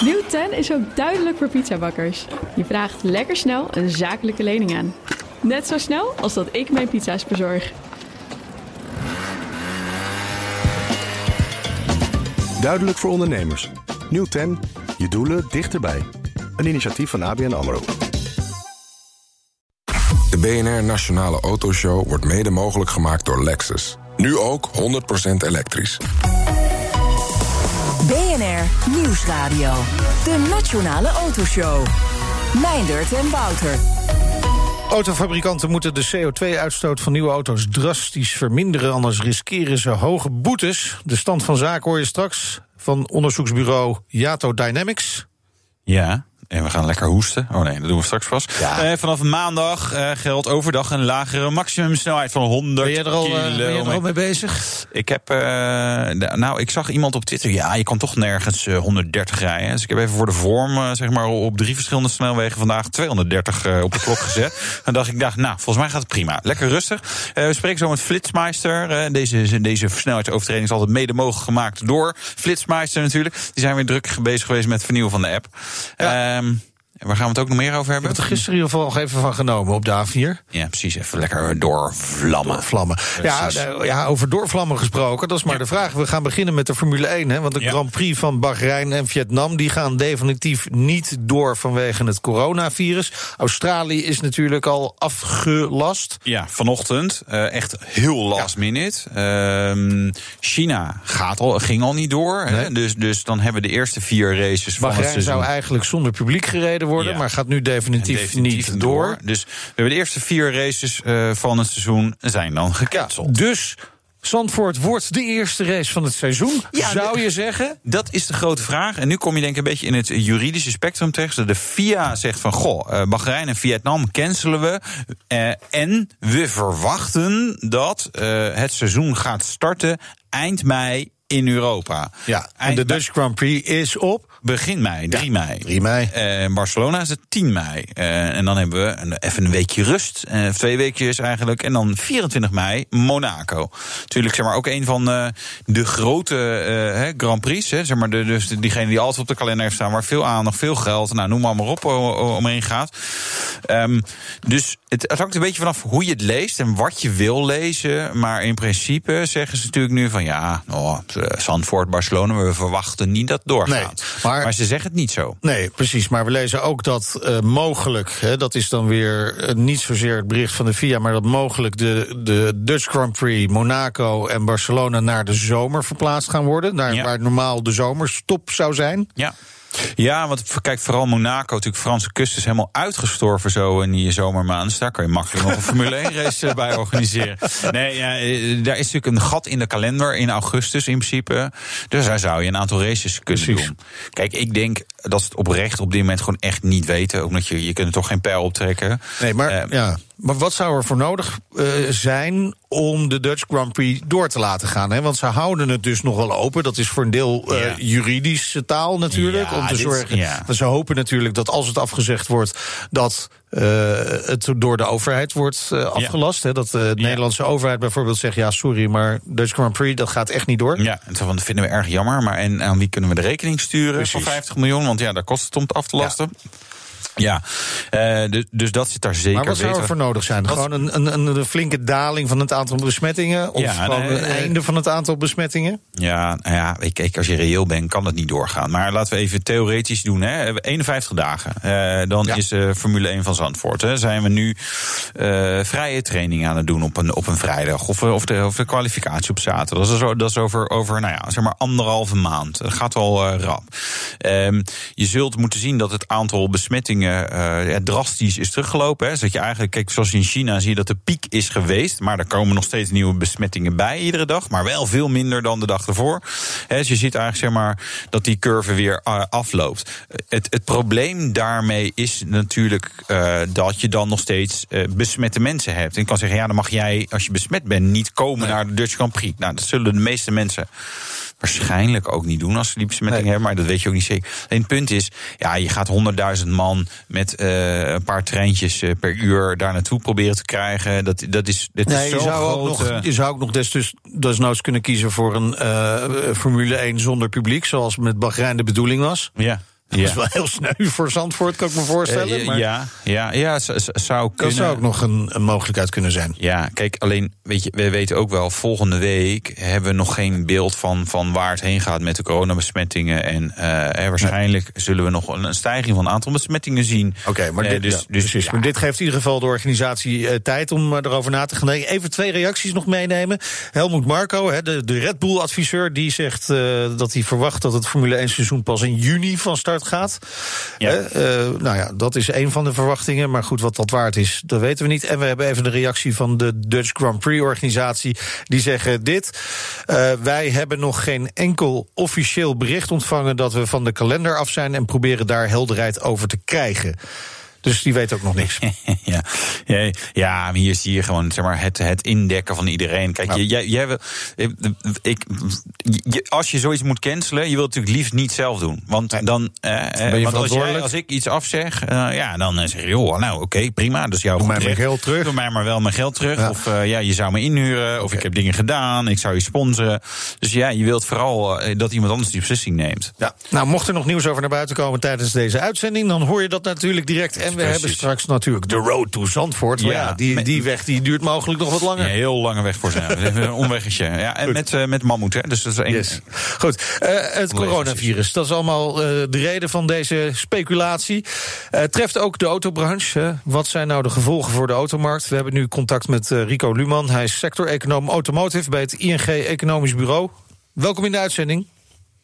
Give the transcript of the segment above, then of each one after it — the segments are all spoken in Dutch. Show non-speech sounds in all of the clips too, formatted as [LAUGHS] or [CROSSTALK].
Nieuw 10 is ook duidelijk voor pizzabakkers. Je vraagt lekker snel een zakelijke lening aan. Net zo snel als dat ik mijn pizza's bezorg. Duidelijk voor ondernemers. Nieuw 10. Je doelen dichterbij. Een initiatief van ABN AMRO. De BNR Nationale Autoshow wordt mede mogelijk gemaakt door Lexus. Nu ook 100% elektrisch. BNR Nieuwsradio. De Nationale Autoshow. Meindert en Wouter. Autofabrikanten moeten de CO2-uitstoot van nieuwe auto's drastisch verminderen, anders riskeren ze hoge boetes. De stand van zaken hoor je straks van onderzoeksbureau Yato Dynamics. Ja. En we gaan lekker hoesten. Oh nee, dat doen we straks pas. Eh, vanaf maandag uh, geldt overdag een lagere maximumsnelheid van 100 ben je er al, uh, ben je er al mee bezig? Ik heb, nou, ik zag iemand op Twitter. Ja, je kan toch nergens 130 rijden. Dus ik heb even voor de vorm, zeg maar, op drie verschillende snelwegen vandaag 230 op de klok gezet. [LAUGHS] En dacht ik, dacht, nou, volgens mij gaat het prima. Lekker rustig. we spreken zo met Flitsmeister. deze, deze snelheidsovertreding is altijd mede mogelijk gemaakt door Flitsmeister natuurlijk. Die zijn weer druk bezig geweest met het vernieuwen van de app. Ja. Um, waar gaan we het ook nog meer over hebben? Ik heb er gisteren in ieder geval nog even van genomen op de A4. Ja, precies. Even lekker doorvlammen. Vlammen. Ja, ja, over doorvlammen gesproken, dat is maar ja. de vraag. We gaan beginnen met de Formule 1. Hè, want de ja. Grand Prix van Bahrein en Vietnam... die gaan definitief niet door vanwege het coronavirus. Australië is natuurlijk al afgelast. Ja, vanochtend. Uh, echt heel last minute. Uh, China gaat al, ging al niet door. Nee. Hè, dus, dus dan hebben we de eerste vier races Bahrein van het seizoen. zou eigenlijk zonder publiek gereden worden, ja. maar gaat nu definitief, definitief niet door. door. Dus we hebben de eerste vier races uh, van het seizoen zijn dan gecanceld. Ja, dus Zandvoort wordt de eerste race van het seizoen, ja, zou je zeggen? Dat is de grote vraag. En nu kom je denk ik een beetje in het juridische spectrum terecht. De FIA zegt van, goh, uh, Bahrein en Vietnam cancelen we. Uh, en we verwachten dat uh, het seizoen gaat starten eind mei in Europa. Ja, en de Dutch Grand Prix is op? Begin mei, 3 ja, mei. 3 mei. Uh, Barcelona is het 10 mei. Uh, en dan hebben we een, even een weekje rust. Uh, twee weekjes eigenlijk. En dan 24 mei Monaco. Natuurlijk zeg maar ook een van de grote Grand Prix. Hè, zeg maar de, dus diegene die altijd op de kalender heeft staan. Waar veel aandacht, veel geld. Nou, noem maar maar op omheen gaat. Um, dus het, het hangt een beetje vanaf hoe je het leest en wat je wil lezen. Maar in principe zeggen ze natuurlijk nu van ja, oh, Zandvoort, Barcelona, we verwachten niet dat het doorgaat. Nee, maar, maar, ze zeggen het niet zo. Nee, precies. Maar we lezen ook dat uh, mogelijk, hè, dat is dan weer uh, niet zozeer het bericht van de FIA, maar dat mogelijk de, de Dutch Grand Prix, Monaco en Barcelona naar de zomer verplaatst gaan worden. Naar ja. waar normaal de zomerstop zou zijn. Ja. Ja, want kijk, vooral Monaco, natuurlijk Franse kust is helemaal uitgestorven zo in die zomermaanden. Dus daar kan je makkelijk nog een [LAUGHS] Formule 1 race bij organiseren. Nee, ja, daar is natuurlijk een gat in de kalender in augustus in principe. Dus daar zou je een aantal races kunnen Precies. doen. Kijk, ik denk dat ze het oprecht op dit moment gewoon echt niet weten. Omdat je, je kunt er toch geen pijl optrekken. Nee, maar uh, ja. Maar wat zou er voor nodig uh, zijn om de Dutch Grand Prix door te laten gaan? Hè? Want ze houden het dus nog wel open. Dat is voor een deel uh, ja. juridische taal natuurlijk. Ja, om te dit, zorgen. Ja. Ze hopen natuurlijk dat als het afgezegd wordt, dat uh, het door de overheid wordt afgelast. Hè? Dat de Nederlandse overheid bijvoorbeeld zegt: ja, sorry, maar Dutch Grand Prix, dat gaat echt niet door. Ja, en dat vinden we erg jammer. Maar en aan wie kunnen we de rekening sturen Precies. van 50 miljoen? Want ja, daar kost het om het af te lasten. Ja, uh, dus, dus dat zit daar zeker Maar wat zou er voor nodig zijn? Gewoon een, een, een, flinke daling van het aantal besmettingen? Of Ja, gewoon nee, een nee. einde van het aantal besmettingen? Ja, nou ja, ik, ik, als je reëel bent, kan dat niet doorgaan. Maar laten we even theoretisch doen. Hè. We hebben 51 dagen. Uh, dan Ja. is uh, Formule 1 van Zandvoort. Hè. Zijn we nu vrije training aan het doen op een, op een vrijdag. Of, of, de, of de kwalificatie op zaterdag. Dat is, dat is over, over nou ja, zeg maar anderhalve maand. Dat gaat al rap. Um, je zult moeten zien dat het aantal besmettingen uh, ja, drastisch is teruggelopen. Hè. Zodat je eigenlijk, kijk, zoals in China zie je dat de piek is geweest. Maar er komen nog steeds nieuwe besmettingen bij iedere dag. Maar wel veel minder dan de dag ervoor. Hè, dus je ziet eigenlijk zeg maar, dat die curve weer uh, afloopt. Het, het probleem daarmee is natuurlijk uh, dat je dan nog steeds uh, besmette mensen hebt. En ik kan zeggen, ja, dan mag jij, als je besmet bent, niet komen Nee. naar de Dutch Grand Prix. Nou, dat zullen de meeste mensen waarschijnlijk ook niet doen als ze die besmetting Nee. hebben. Maar dat weet je ook niet zeker. Alleen het punt is, ja, je gaat 100.000 man met uh, een paar treintjes uh, per uur daar naartoe proberen te krijgen. Dat, dat is, dit Nee, is je zo zou, ook nog, je zou ook nog des, dus, desnoods kunnen kiezen voor een uh, Formule 1 zonder publiek. Zoals met Bahrein de bedoeling was. ja. Dat is wel heel sneu voor Zandvoort, kan ik me voorstellen. Eh, maar ja, ja, ja, zou kunnen. dat zou ook nog een, een mogelijkheid kunnen zijn. Ja, kijk, alleen, weet je, we weten ook wel, volgende week hebben we nog geen beeld van, van waar het heen gaat met de coronabesmettingen. En eh, waarschijnlijk zullen we nog een, een stijging van het aantal besmettingen zien. Oké, maar Eh, dit, dus, ja, dus precies. ja. maar dit geeft in ieder geval de organisatie tijd om erover na te gaan denken. Even twee reacties nog meenemen. Helmoet Marco, hè, de, de Red Bull-adviseur, die zegt dat hij verwacht dat het Formule 1 seizoen pas in juni van start gaat. Ja. Hè, eh, nou ja, dat is een van de verwachtingen. Maar goed, wat dat waard is, dat weten we niet. En we hebben even de reactie van de Dutch Grand Prix-organisatie. Die zeggen dit. eh, wij hebben nog geen enkel officieel bericht ontvangen dat we van de kalender af zijn en proberen daar helderheid over te krijgen. Dus die weet ook nog niks. [LAUGHS] ja. Ja, ja, maar hier zie je gewoon zeg maar, het, het indekken van iedereen. Kijk, Ja. jij, jij wil, ik, je- als je zoiets moet cancelen, je wilt het natuurlijk liefst niet zelf doen. Want dan, eh, eh, je want als, jij, als ik iets afzeg, eh, ja, dan eh, zeg je, joh, nou oké, prima, dus jouw Doe mij mijn geld terug. Doe mij maar wel mijn geld terug. Ja. Of eh, ja, je zou me inhuren, of ik heb dingen gedaan, ik zou je sponsoren. Dus ja, je wilt vooral eh, dat iemand anders die beslissing neemt. Ja. Nou, mocht er nog nieuws over naar buiten komen tijdens deze uitzending, dan hoor je dat natuurlijk direct. En we Precies. hebben straks natuurlijk de road to Zandvoort. Ja, ja, die, die weg die duurt mogelijk nog wat Een langer. heel lange weg voor zijn. [LAUGHS] een omweggetje. Ja, en met, eh, met mammoet, hè. Dus dat is één. Yes. Goed, eh, het coronavirus, dat is allemaal eh, de reden van deze speculatie. Treft ook de autobranche. Wat zijn nou de gevolgen voor de automarkt? We hebben nu contact met Rico Luman. Hij is sector-econoom automotive bij het ING Economisch Bureau. Welkom in de uitzending.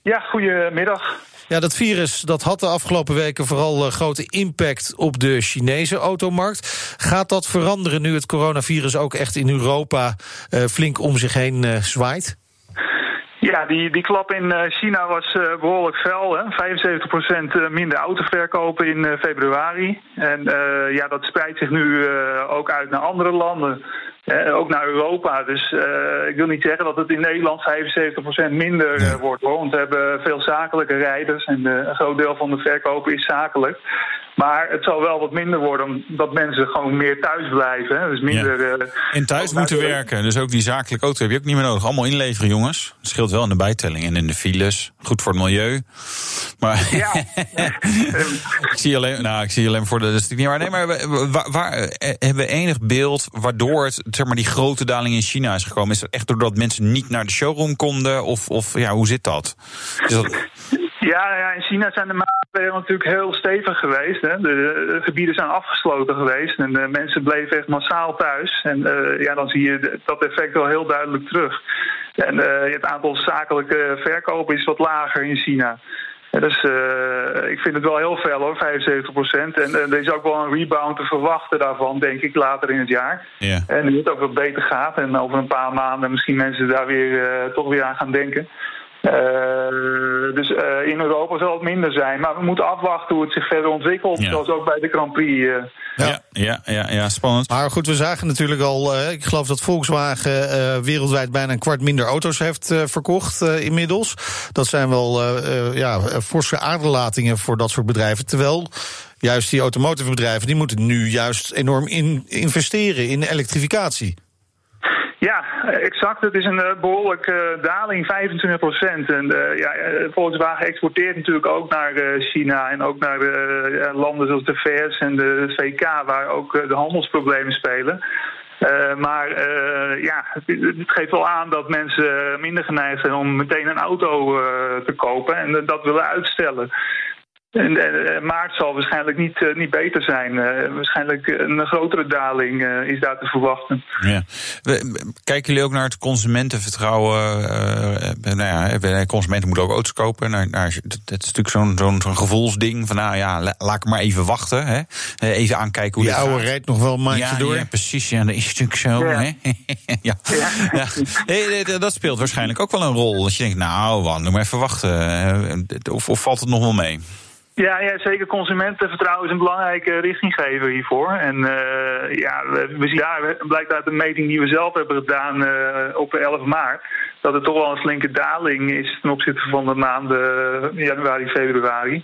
Ja, goedemiddag. Ja, dat virus dat had de afgelopen weken vooral eh, grote impact op de Chinese automarkt. Gaat dat veranderen nu het coronavirus ook echt in Europa eh, flink om zich heen eh, zwaait? Ja, die, die klap in China was eh, behoorlijk fel. Hè? 75% minder autoverkopen in februari. En ja, dat spreidt zich nu ook uit naar andere landen. Eh, ook naar Europa. Dus eh, ik wil niet zeggen dat het in Nederland 75% minder eh, wordt. Hoor. Want we hebben veel zakelijke rijders. En een groot deel van de verkopen is zakelijk. Maar het zal wel wat minder worden omdat mensen gewoon meer thuis blijven. Hè? Dus minder. eh, En thuis ook moeten werken. Dus ook die zakelijke auto heb je ook niet meer nodig. Allemaal inleveren, jongens. Het scheelt wel in de bijtelling en in de files. Goed voor het milieu. Maar Ja. [LAUGHS] ik, zie alleen, nou, ik zie alleen voor de. Dat is niet waar. Nee, maar waar, waar, eh, hebben we enig beeld waardoor het, zeg maar, die grote daling in China is gekomen? Is dat echt doordat mensen niet naar de showroom konden? Of, of ja, hoe zit dat? Is dat Ja, ja, in China zijn de maatregelen natuurlijk heel stevig geweest. Hè. De, de gebieden zijn afgesloten geweest en de mensen bleven echt massaal thuis. En eh, ja, dan zie je dat effect wel heel duidelijk terug. En eh, het aantal zakelijke verkopen is wat lager in China. Ja, dus eh, ik vind het wel heel fel hoor, 75 procent. En, er is ook wel een rebound te verwachten daarvan, denk ik, later in het jaar. ja. En nu het ook wat beter gaat en over een paar maanden misschien mensen daar weer eh, toch weer aan gaan denken. Eh, dus eh, in Europa zal het minder zijn. Maar we moeten afwachten hoe het zich verder ontwikkelt. Ja. Zoals ook bij de Grand Prix. eh. Ja, ja, ja, ja, spannend. Maar goed, we zagen natuurlijk al, ik geloof dat Volkswagen eh, wereldwijd bijna een kwart minder auto's heeft eh, verkocht eh, inmiddels. Dat zijn wel eh, eh, ja, forse aderlatingen voor dat soort bedrijven. Terwijl juist die automotive bedrijven, die moeten nu juist enorm in investeren in elektrificatie. Ja, exact. Het is een eh, behoorlijke eh, daling, 25 procent. En eh, ja, Volkswagen exporteert natuurlijk ook naar China en ook naar landen zoals de VS en de VK, waar ook de handelsproblemen spelen. Maar ja, het, geeft wel aan dat mensen minder geneigd zijn om meteen een auto te kopen en dat willen uitstellen. En eh, maart zal waarschijnlijk niet, eh, niet beter zijn. Eh, waarschijnlijk een grotere daling eh, is daar te verwachten. Ja. We- Kijken jullie ook naar het consumentenvertrouwen? nou ja, consumenten moeten ook auto's kopen. Nou, nou, het is natuurlijk zo'n zo'n zo'n gevoelsding. Van nou ja, la- laat ik maar even wachten. Hè? Even aankijken hoe Die dit oude gaat. rijdt nog wel een maandje ja, door. ja, precies. Ja, dat is natuurlijk zo. Ja. Hè? [LAUGHS] ja. Ja. Dat- dat speelt waarschijnlijk ook wel een rol. Dat je denkt, nou, wat, doe maar even wachten. Of, of valt het nog wel mee? Ja, ja, zeker. Consumentenvertrouwen is een belangrijke richtinggever hiervoor. En eh, ja, we, zien daar, blijkt uit de meting die we zelf hebben gedaan eh, op 11 maart, dat er toch wel een flinke daling is ten opzichte van de maanden eh, januari, februari.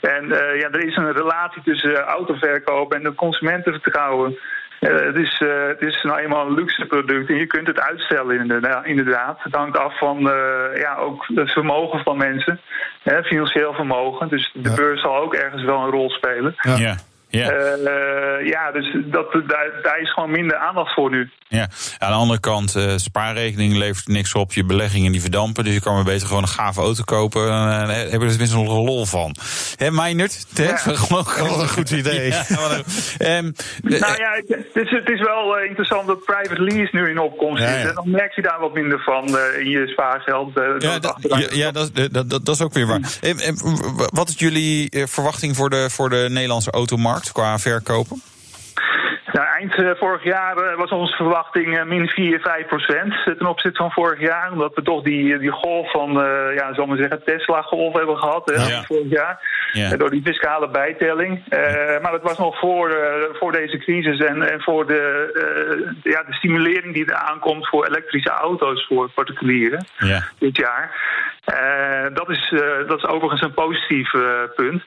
En ja, er is een relatie tussen autoverkoop en het consumentenvertrouwen. Het, is, het is nou eenmaal een luxe product en je kunt het uitstellen inderdaad. Het hangt af van ja, ook het vermogen van mensen, hè, financieel vermogen. Dus de beurs zal ook ergens wel een rol spelen. Ja. Ja, uh, ja dus dat, daar, daar, is gewoon minder aandacht voor nu. Ja, aan de andere kant, uh, spaarrekening levert niks op, je beleggingen die verdampen. Dus je kan maar beter gewoon een gave auto kopen. En uh, heb je er tenminste nog een lol van. Hé, Meinert? Ja. [LAUGHS] Gewoon een goed idee. Ja, [LAUGHS] um, nou ja, het is, het is wel interessant dat private lease nu in opkomst is. En dan merk je daar wat minder van in je spaargeld. ja, dat, ja, ja dat, dat, dat, is ook weer waar. wat is jullie verwachting voor de, voor de Nederlandse automarkt? Qua verkopen? Nou, vorig jaar uh, was onze verwachting uh, min 4, 5 procent ten opzichte van vorig jaar. Omdat we toch die, die golf van, ja, zal maar zeggen, Tesla-golf hebben gehad ja. vorig jaar. Ja. door die fiscale bijtelling. maar dat was nog voor, voor deze crisis en, en voor de, ja, de stimulering die er aankomt voor elektrische auto's voor particulieren ja. dit jaar. dat, is, dat is overigens een positief punt.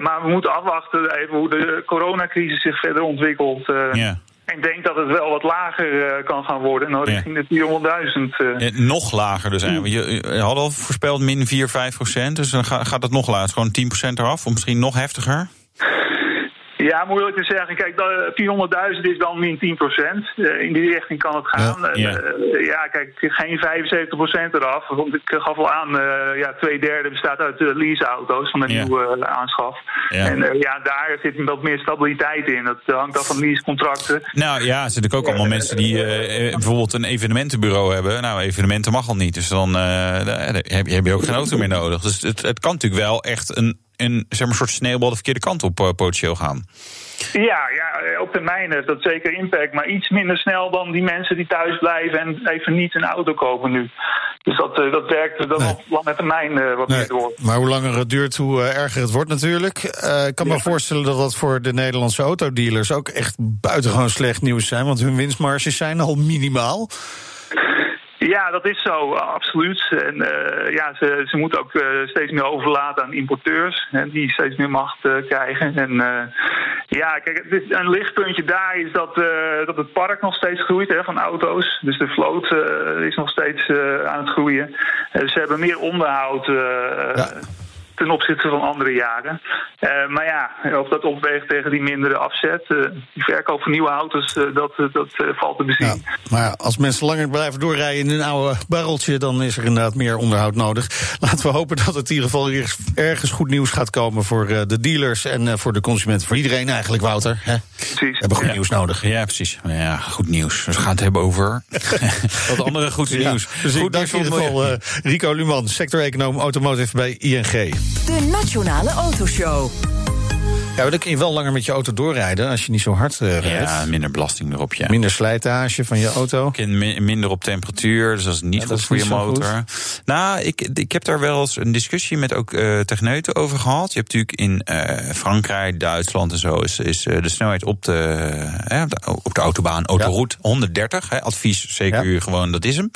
Maar we moeten afwachten even hoe de coronacrisis zich verder ontwikkelt. Uh, ja. Ik denk dat het wel wat lager uh, kan gaan worden, nou richting de 400.000. nog lager dus eigenlijk. Je, je had al voorspeld min 4, 5 procent, dus dan gaat het nog lager. Gewoon 10 procent eraf, of misschien nog heftiger? Ja, moeilijk te zeggen. Kijk, 400.000 is dan min 10 procent. Uh, in die richting kan het gaan. Ja, ja. Ja kijk, geen 75 procent eraf. Want ik gaf al aan, uh, ja, twee derde bestaat uit leaseauto's van ja. nieuwe aanschaf. En ja, daar zit wat meer stabiliteit in. Dat hangt af van leasecontracten. Nou ja, er zitten ook allemaal mensen die bijvoorbeeld een evenementenbureau hebben. Nou, evenementen mag al niet. Dus dan heb, je, heb je ook geen auto meer nodig. Dus het, het kan natuurlijk wel echt een een, zeg maar, soort sneeuwbal de verkeerde kant op uh, potentieel gaan. Ja, ja, op termijn heeft dat zeker impact. Maar iets minder snel dan die mensen die thuis blijven en even niet een auto kopen nu. Dus dat, uh, dat werkt dan nee. op lange termijn uh, wat nee. meer door. Maar hoe langer het duurt, hoe erger het wordt natuurlijk. ik kan ja. me voorstellen dat dat voor de Nederlandse autodealers ook echt buitengewoon slecht nieuws zijn. Want hun winstmarges zijn al minimaal. Ja, dat is zo, absoluut. En uh, ja, ze, ze moeten ook uh, steeds meer overlaten aan importeurs, hè, die steeds meer macht krijgen. En ja, kijk, een lichtpuntje daar is dat, dat het park nog steeds groeit hè, van auto's. Dus de vloot is nog steeds aan het groeien. ze hebben meer onderhoud. Ten opzichte van andere jaren. Uh, maar ja, of dat opweegt tegen die mindere afzet, uh, die verkoop van nieuwe auto's, uh, dat, dat valt te bezien. Ja, maar ja, als mensen langer blijven doorrijden in een oude barreltje, dan is er inderdaad meer onderhoud nodig. [LAUGHS] Laten we hopen dat het in ieder geval ergens goed nieuws gaat komen voor de dealers en voor de consumenten. Voor iedereen eigenlijk, Wouter. Hè? Precies. We hebben goed ja. nieuws nodig. Ja, precies. Ja, goed nieuws. Dus we gaan het hebben over [LAUGHS] wat andere goed nieuws. Dus goed nieuws in ieder geval Rico Luman, sector-econoom automotive bij ING. De Nationale Autoshow. Ja, dan kun je wel langer met je auto doorrijden als je niet zo hard uh, rijdt. Ja, minder belasting erop, ja. Minder slijtage van je auto. Minder op temperatuur, dus dat is niet ja, goed is voor niet je motor. Goed. Nou, ik, ik heb daar wel eens een discussie met ook uh, techneuten over gehad. Je hebt natuurlijk in uh, Frankrijk, Duitsland en zo... is, is de snelheid op de, op de autobaan, autoroute, ja. 130. Hè, advies, zeker ja. gewoon, dat is hem.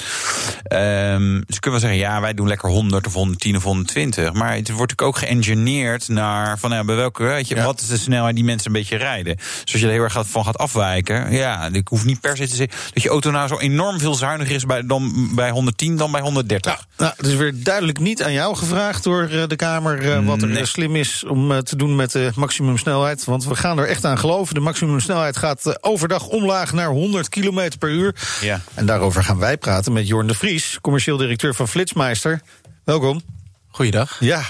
Um, dus kunnen we zeggen, ja, wij doen lekker 100 of 110 of 120. Maar het wordt ook geëngineerd naar... van ja, bij welke, weet je, wat is de snelheid die mensen een beetje rijden. Dus als je er heel erg van gaat afwijken, ja, ik hoef niet per se te zeggen dat je auto nou zo enorm veel zuiniger is bij, dan bij 110 dan bij 130. Nou, nou, het is weer duidelijk niet aan jou gevraagd door de Kamer wat er nee. slim is om te doen met de maximumsnelheid. Want we gaan er echt aan geloven. De maximumsnelheid gaat overdag omlaag naar 100 km per uur. Ja. En daarover gaan wij praten met Jorn de Vries, commercieel directeur van Flitsmeister. Welkom. Goeiedag. Ja.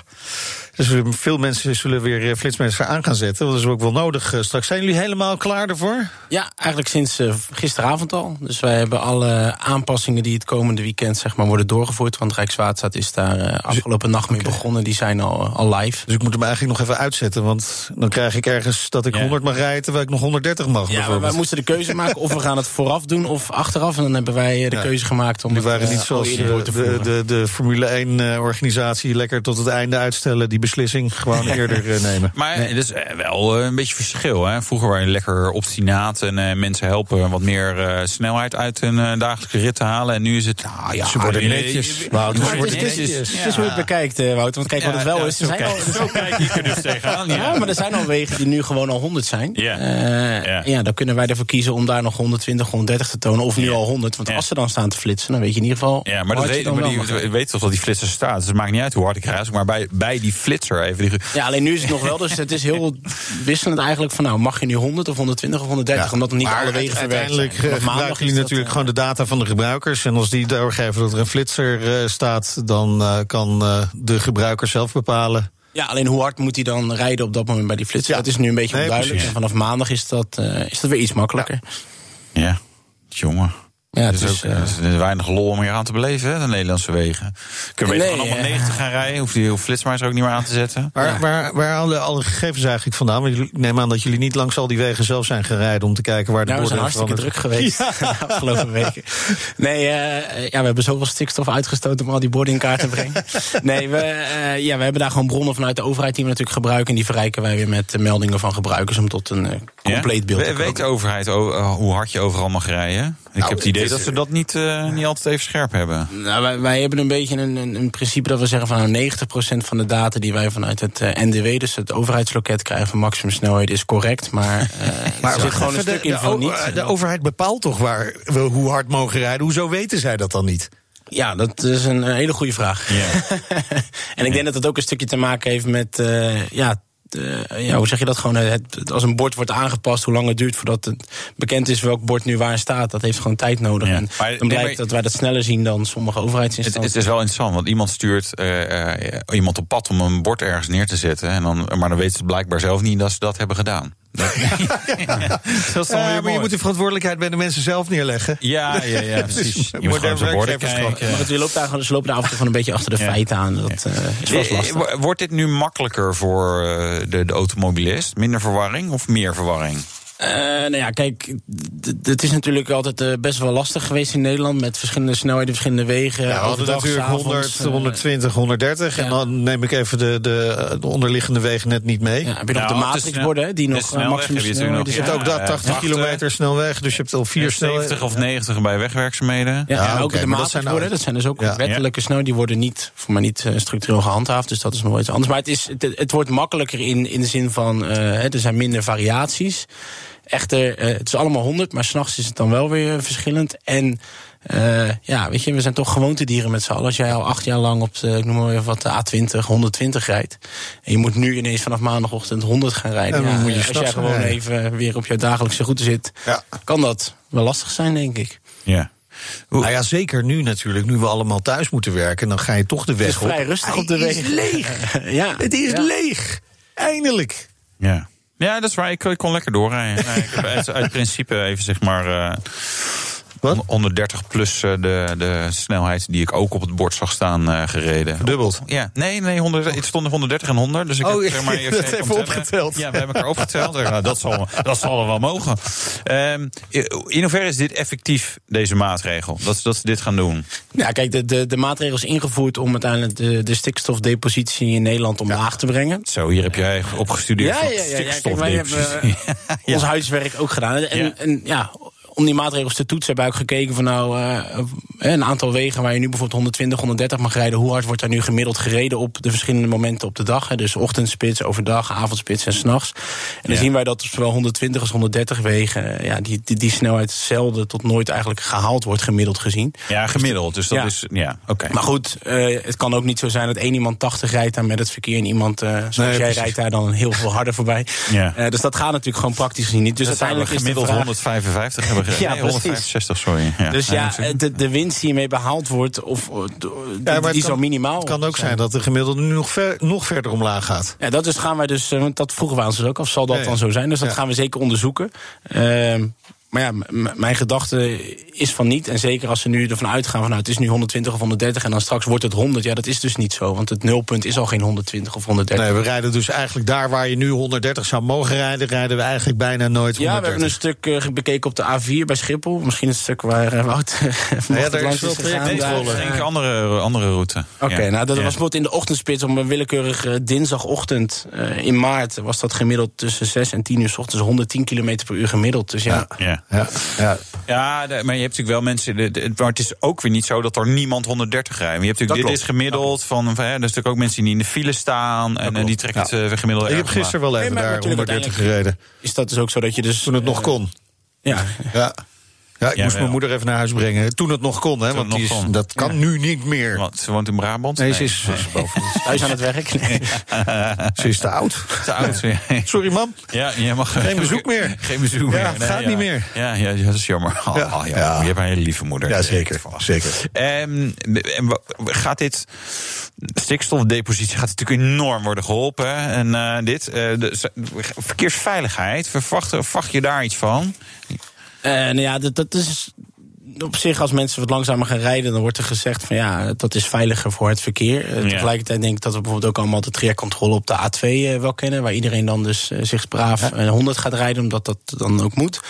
Dus veel mensen zullen weer eh, flitsmeister aan gaan zetten. Dat is ook wel nodig eh, straks. Zijn jullie helemaal klaar ervoor? Ja, eigenlijk sinds uh, gisteravond al. Dus wij hebben alle aanpassingen die het komende weekend zeg maar, worden doorgevoerd. Want Rijkswaterstaat is daar uh, afgelopen nacht mee okay. begonnen. Die zijn al, al live. Dus ik moet hem eigenlijk nog even uitzetten. Want dan krijg ik ergens dat ik ja. 100 mag rijden terwijl ik nog 130 mag. Ja, maar wij moesten de keuze maken of we gaan het vooraf doen of achteraf. En dan hebben wij de ja. keuze gemaakt om die waren het, niet zoals de, de, de, de, Formule 1 organisatie lekker tot het einde uitstellen. Die beslissing gewoon [LAUGHS] eerder eh, nemen. Maar het is eh, wel eh, een beetje verschil. Hè? Vroeger waren je lekker obstinaat en eh, mensen helpen wat meer eh, snelheid uit hun eh, dagelijkse rit te halen. En nu is het. Nou, ja, Ze worden je- netjes. je ze worden netjes. Het is hoe je het bekijkt, eh, Wouter. Want kijk, wat het wel Ja, is... zo zijn al, Zo kijk ik er dus tegenaan. Ja, Ja. maar er zijn al wegen die nu gewoon al 100 zijn. Ja. Eh, Ja. ja. dan kunnen wij ervoor kiezen om daar nog 120, 130 te tonen. Of nu Ja. al 100. Want Ja. als ze dan staan te flitsen, dan weet je in ieder geval. Ja, maar, dat je weet, maar die, weet toch dat die flitser staat. Dus het maakt niet uit hoe hard ik rijd. Maar bij, bij die flitser even. Die, Ja, alleen nu is het nog wel. Dus het is heel [LAUGHS] wisselend eigenlijk van nou, mag je nu 100 of 120 of 130? Omdat nog niet alle wegen verwerkt uiteindelijk zijn. eh, Want maandag gebruiken jullie natuurlijk eh, gewoon de data van de gebruikers. En als die doorgeven dat er een flitser eh, staat, dan eh, kan eh, de gebruiker zelf bepalen. Ja, alleen hoe hard moet hij dan rijden op dat moment bij die flitser? Ja. Dat is nu een beetje Nee, onduidelijk. En vanaf maandag is dat, eh, is dat weer iets makkelijker. ja, jongen. Ja, Het het is, ook, eh, het is weinig lol om hier aan te beleven, hè, de Nederlandse wegen. Kunnen we Nee, allemaal eh. 90 gaan rijden? Hoeft die flitsmeister ook niet meer aan te zetten? Waar, waar, waar halen alle gegevens eigenlijk vandaan? Want jullie- ik neem aan dat jullie niet langs al die wegen zelf zijn gereden om te kijken waar de Nou, we zijn borden hartstikke druk [LAUGHS] geweest de afgelopen weken. Nee, eh, ja, we hebben zoveel stikstof uitgestoten om al die borden in kaart te brengen. [LAUGHS] Nee, we, eh, ja, we hebben daar gewoon bronnen vanuit de overheid die we natuurlijk gebruiken. En die verrijken wij weer met eh, meldingen van gebruikers om tot een eh, compleet beeld te komen. Weet de overheid eh, hoe hard je overal mag rijden? Ik heb het idee dat ze dat niet, eh, niet altijd even scherp hebben. Nou, wij, wij hebben een beetje een, een, een principe dat we zeggen van nou 90% van de data die wij vanuit het eh, NDW, dus het overheidsloket, krijgen van maximumsnelheid is correct. Maar, eh, [LAUGHS] er zit gewoon een stuk de, in van niet. De overheid bepaalt toch waar we hoe hard mogen rijden? Hoezo weten zij dat dan niet? Ja, dat is een hele goede vraag. Ja. [LAUGHS] en ik denk dat het ook een stukje te maken heeft met, eh, ja, de- ja, hoe zeg je dat gewoon? eh, Het, het- als een bord wordt aangepast, hoe lang het duurt voordat het bekend is welk bord nu waar staat, dat heeft gewoon tijd nodig. Ja. En Maar- dan nee, blijkt maar- dat wij dat sneller zien dan sommige overheidsinstanties. het is wel interessant, want iemand stuurt eh, eh, iemand op pad om een bord ergens neer te zetten. En dan, maar dan weten ze blijkbaar zelf niet dat ze dat hebben gedaan. Dat, dat is dan Eh, weer maar je mooi. moet de verantwoordelijkheid bij de mensen zelf neerleggen. Ja, ja, ja, [LAUGHS] precies. Je moet borden werkgeverschap. kijken. Maar ze lopen daar, gewoon- ze lopen daar af en toe gewoon een beetje achter de Ja. feiten aan. Dat eh, is wel eens Eh, lastig. wo- Wordt dit nu makkelijker voor eh, de, de automobilist? Minder verwarring of meer verwarring? Eh, nou ja, kijk, het is natuurlijk altijd eh, best wel lastig geweest in Nederland... met verschillende snelheden, verschillende wegen. Ja, we hadden overdag, natuurlijk s'avonds, 100, eh, 120, 130. En dan neem ik even de, de, de onderliggende wegen net niet mee. Ja, heb je nog Nou, de matrixborden, hè, die de nog eh, maximum heb je hebt ook daar 80 wachten. kilometer snelweg, dus je hebt al vier 70 snelheden. of 90 bij wegwerkzaamheden. Ja, ook de dat matrixborden, dat zijn dus ook Ja. wettelijke snelheden. Die worden niet, voor mij niet structureel gehandhaafd, dus dat is nog wel iets anders. Maar het, is, het, het wordt makkelijker in, in de zin van, eh, hè, er zijn minder variaties. Echter, eh, het is allemaal 100, maar s'nachts is het dan wel weer verschillend. En eh, ja, weet je, we zijn toch gewoontedieren met z'n allen. Als jij al acht jaar lang op de, ik noem maar even wat, de A20, 120 rijdt. En je moet nu ineens vanaf maandagochtend 100 gaan rijden. Ja, moet je als jij gewoon rijden. even weer op jouw dagelijkse route zit, Ja. kan dat wel lastig zijn, denk ik. Ja. Nou ja, zeker nu natuurlijk. Nu we allemaal thuis moeten werken, dan ga je toch de weg Het is op. vrij rustig Hij op de is weg. leeg. [LAUGHS] ja, Het is ja. leeg. Eindelijk. Ja. Ja, dat is waar. Ik, kon lekker doorrijden. Nee, ik heb uit, uit principe even zeg maar. eh, Wat? 130 plus eh, de, de snelheid die ik ook op het bord zag staan eh, gereden. Verdubbeld. Ja, nee, nee, 100, het stond 130 en 100. Dus ik Oh, heb zeg maar, [LAUGHS] hebt even tellen. opgeteld. Ja, we hebben elkaar opgeteld. Ja, dat, zal, dat zal wel mogen. Ehm, in hoeverre is dit effectief, deze maatregel? Dat, dat ze dit gaan doen? Ja, kijk, de, de, de maatregel is ingevoerd om uiteindelijk de, de stikstofdepositie in Nederland omlaag te brengen. Zo, hier heb jij opgestudeerd. Ja, ja, ja, ja. Kijk, wij hebben eh, [LAUGHS] ons huiswerk ook gedaan. En en ja, om die maatregels te toetsen hebben we ook gekeken van nou eh, een aantal wegen waar je nu bijvoorbeeld 120, 130 mag rijden. Hoe hard wordt daar nu gemiddeld gereden op de verschillende momenten op de dag? Hè? Dus ochtendspits, overdag, avondspits en s'nachts. En dan Ja. zien wij dat zowel 120 als 130 wegen eh, ja, die, die, die snelheid zelden tot nooit eigenlijk gehaald wordt gemiddeld gezien. Ja, gemiddeld. Dus dat Ja. is. Ja, oké. Maar goed, eh, het kan ook niet zo zijn dat één iemand 80 rijdt daar met het verkeer en iemand eh, zoals Nee, jij precies. rijdt daar dan heel veel harder voorbij. Ja. Eh, dus dat gaat natuurlijk gewoon praktisch gezien niet. Dus Dus uiteindelijk is de gemiddeld vraag- 155 hebben Ja, nee, precies. 165, sorry. Ja. Dus ja, natuurlijk. de, de winst die hiermee behaald wordt, of, of, de- Ja, maar die kan- minimaal Het kan ook zijn dat de gemiddelde nu nog, ver, nog verder omlaag gaat. Ja, dat dus gaan wij dus, eh, want dat vroegen we ons dus ook af, zal dat Ja, ja. dan zo zijn? Dus dat Ja. gaan we zeker onderzoeken. Ehm, maar ja, mijn gedachte is van niet. En zeker als ze nu ervan uitgaan van nou, het is nu 120 of 130 en dan straks wordt het 100. Ja, dat is dus niet zo. Want het nulpunt is al geen 120 of 130. Nee, we rijden dus eigenlijk daar waar je nu 130 zou mogen rijden, rijden we eigenlijk bijna nooit 130. Ja, we hebben een stuk eh, bekeken op de A4 bij Schiphol. Misschien het stuk waar eh, Wout [LAUGHS] daar is langs wel is gegaan. rollen. eh, andere, andere route. Oké, Ja. nou dat Ja. was bijvoorbeeld in de ochtendspits op een willekeurig dinsdagochtend in maart was dat gemiddeld tussen 6 en 10 uur 's ochtends 110 km per uur gemiddeld. Dus ja, Ja. Ja, ja. Ja, de- maar je hebt natuurlijk wel mensen. de- de- Maar het is ook weer niet zo dat er niemand 130 rijden. Je hebt natuurlijk, dit klopt. is gemiddeld van. van hè, er zijn natuurlijk ook mensen die in de file staan. En, en die trekken het eh, gemiddeld. Ik heb gisteren wel Nee, even maar daar natuurlijk 130 gereden. is dat dus ook zo dat je dus Toen het nog eh, kon. Ja, Ja. Ja, ik Ja, moest wel. mijn moeder even naar huis brengen. Toen het nog kon, hè? Toen Want die is, kon. dat kan nu niet meer. Want ze woont in Brabant. Nee, ze is, ze is boven. [LAUGHS] thuis aan het werk. Nee. [LAUGHS] Ze is te oud. te oud. Ja, [LAUGHS] Sorry, mam. Ja, je mag Geen bezoek meer. Geen bezoek Ja, meer. gaat ja. niet meer. Ja, ja, ja, dat is jammer. Oh, Ja. ja. Ja. Je hebt een hele lieve moeder. Ja, zeker. Zeker. Ehm, en wa- gaat dit stikstofdepositie gaat natuurlijk enorm worden geholpen. hè? En eh, dit, eh, de, verkeersveiligheid, verwacht, verwacht je daar iets van? Nou ja, dat, dat is op zich als mensen wat langzamer gaan rijden, dan wordt er gezegd van ja, dat is veiliger voor het verkeer. Eh, Ja. Tegelijkertijd denk ik dat we bijvoorbeeld ook allemaal de trajectcontrole op de A2 eh, wel kennen, waar iedereen dan dus eh, zich braaf eh, 100 gaat rijden, omdat dat dan ook moet.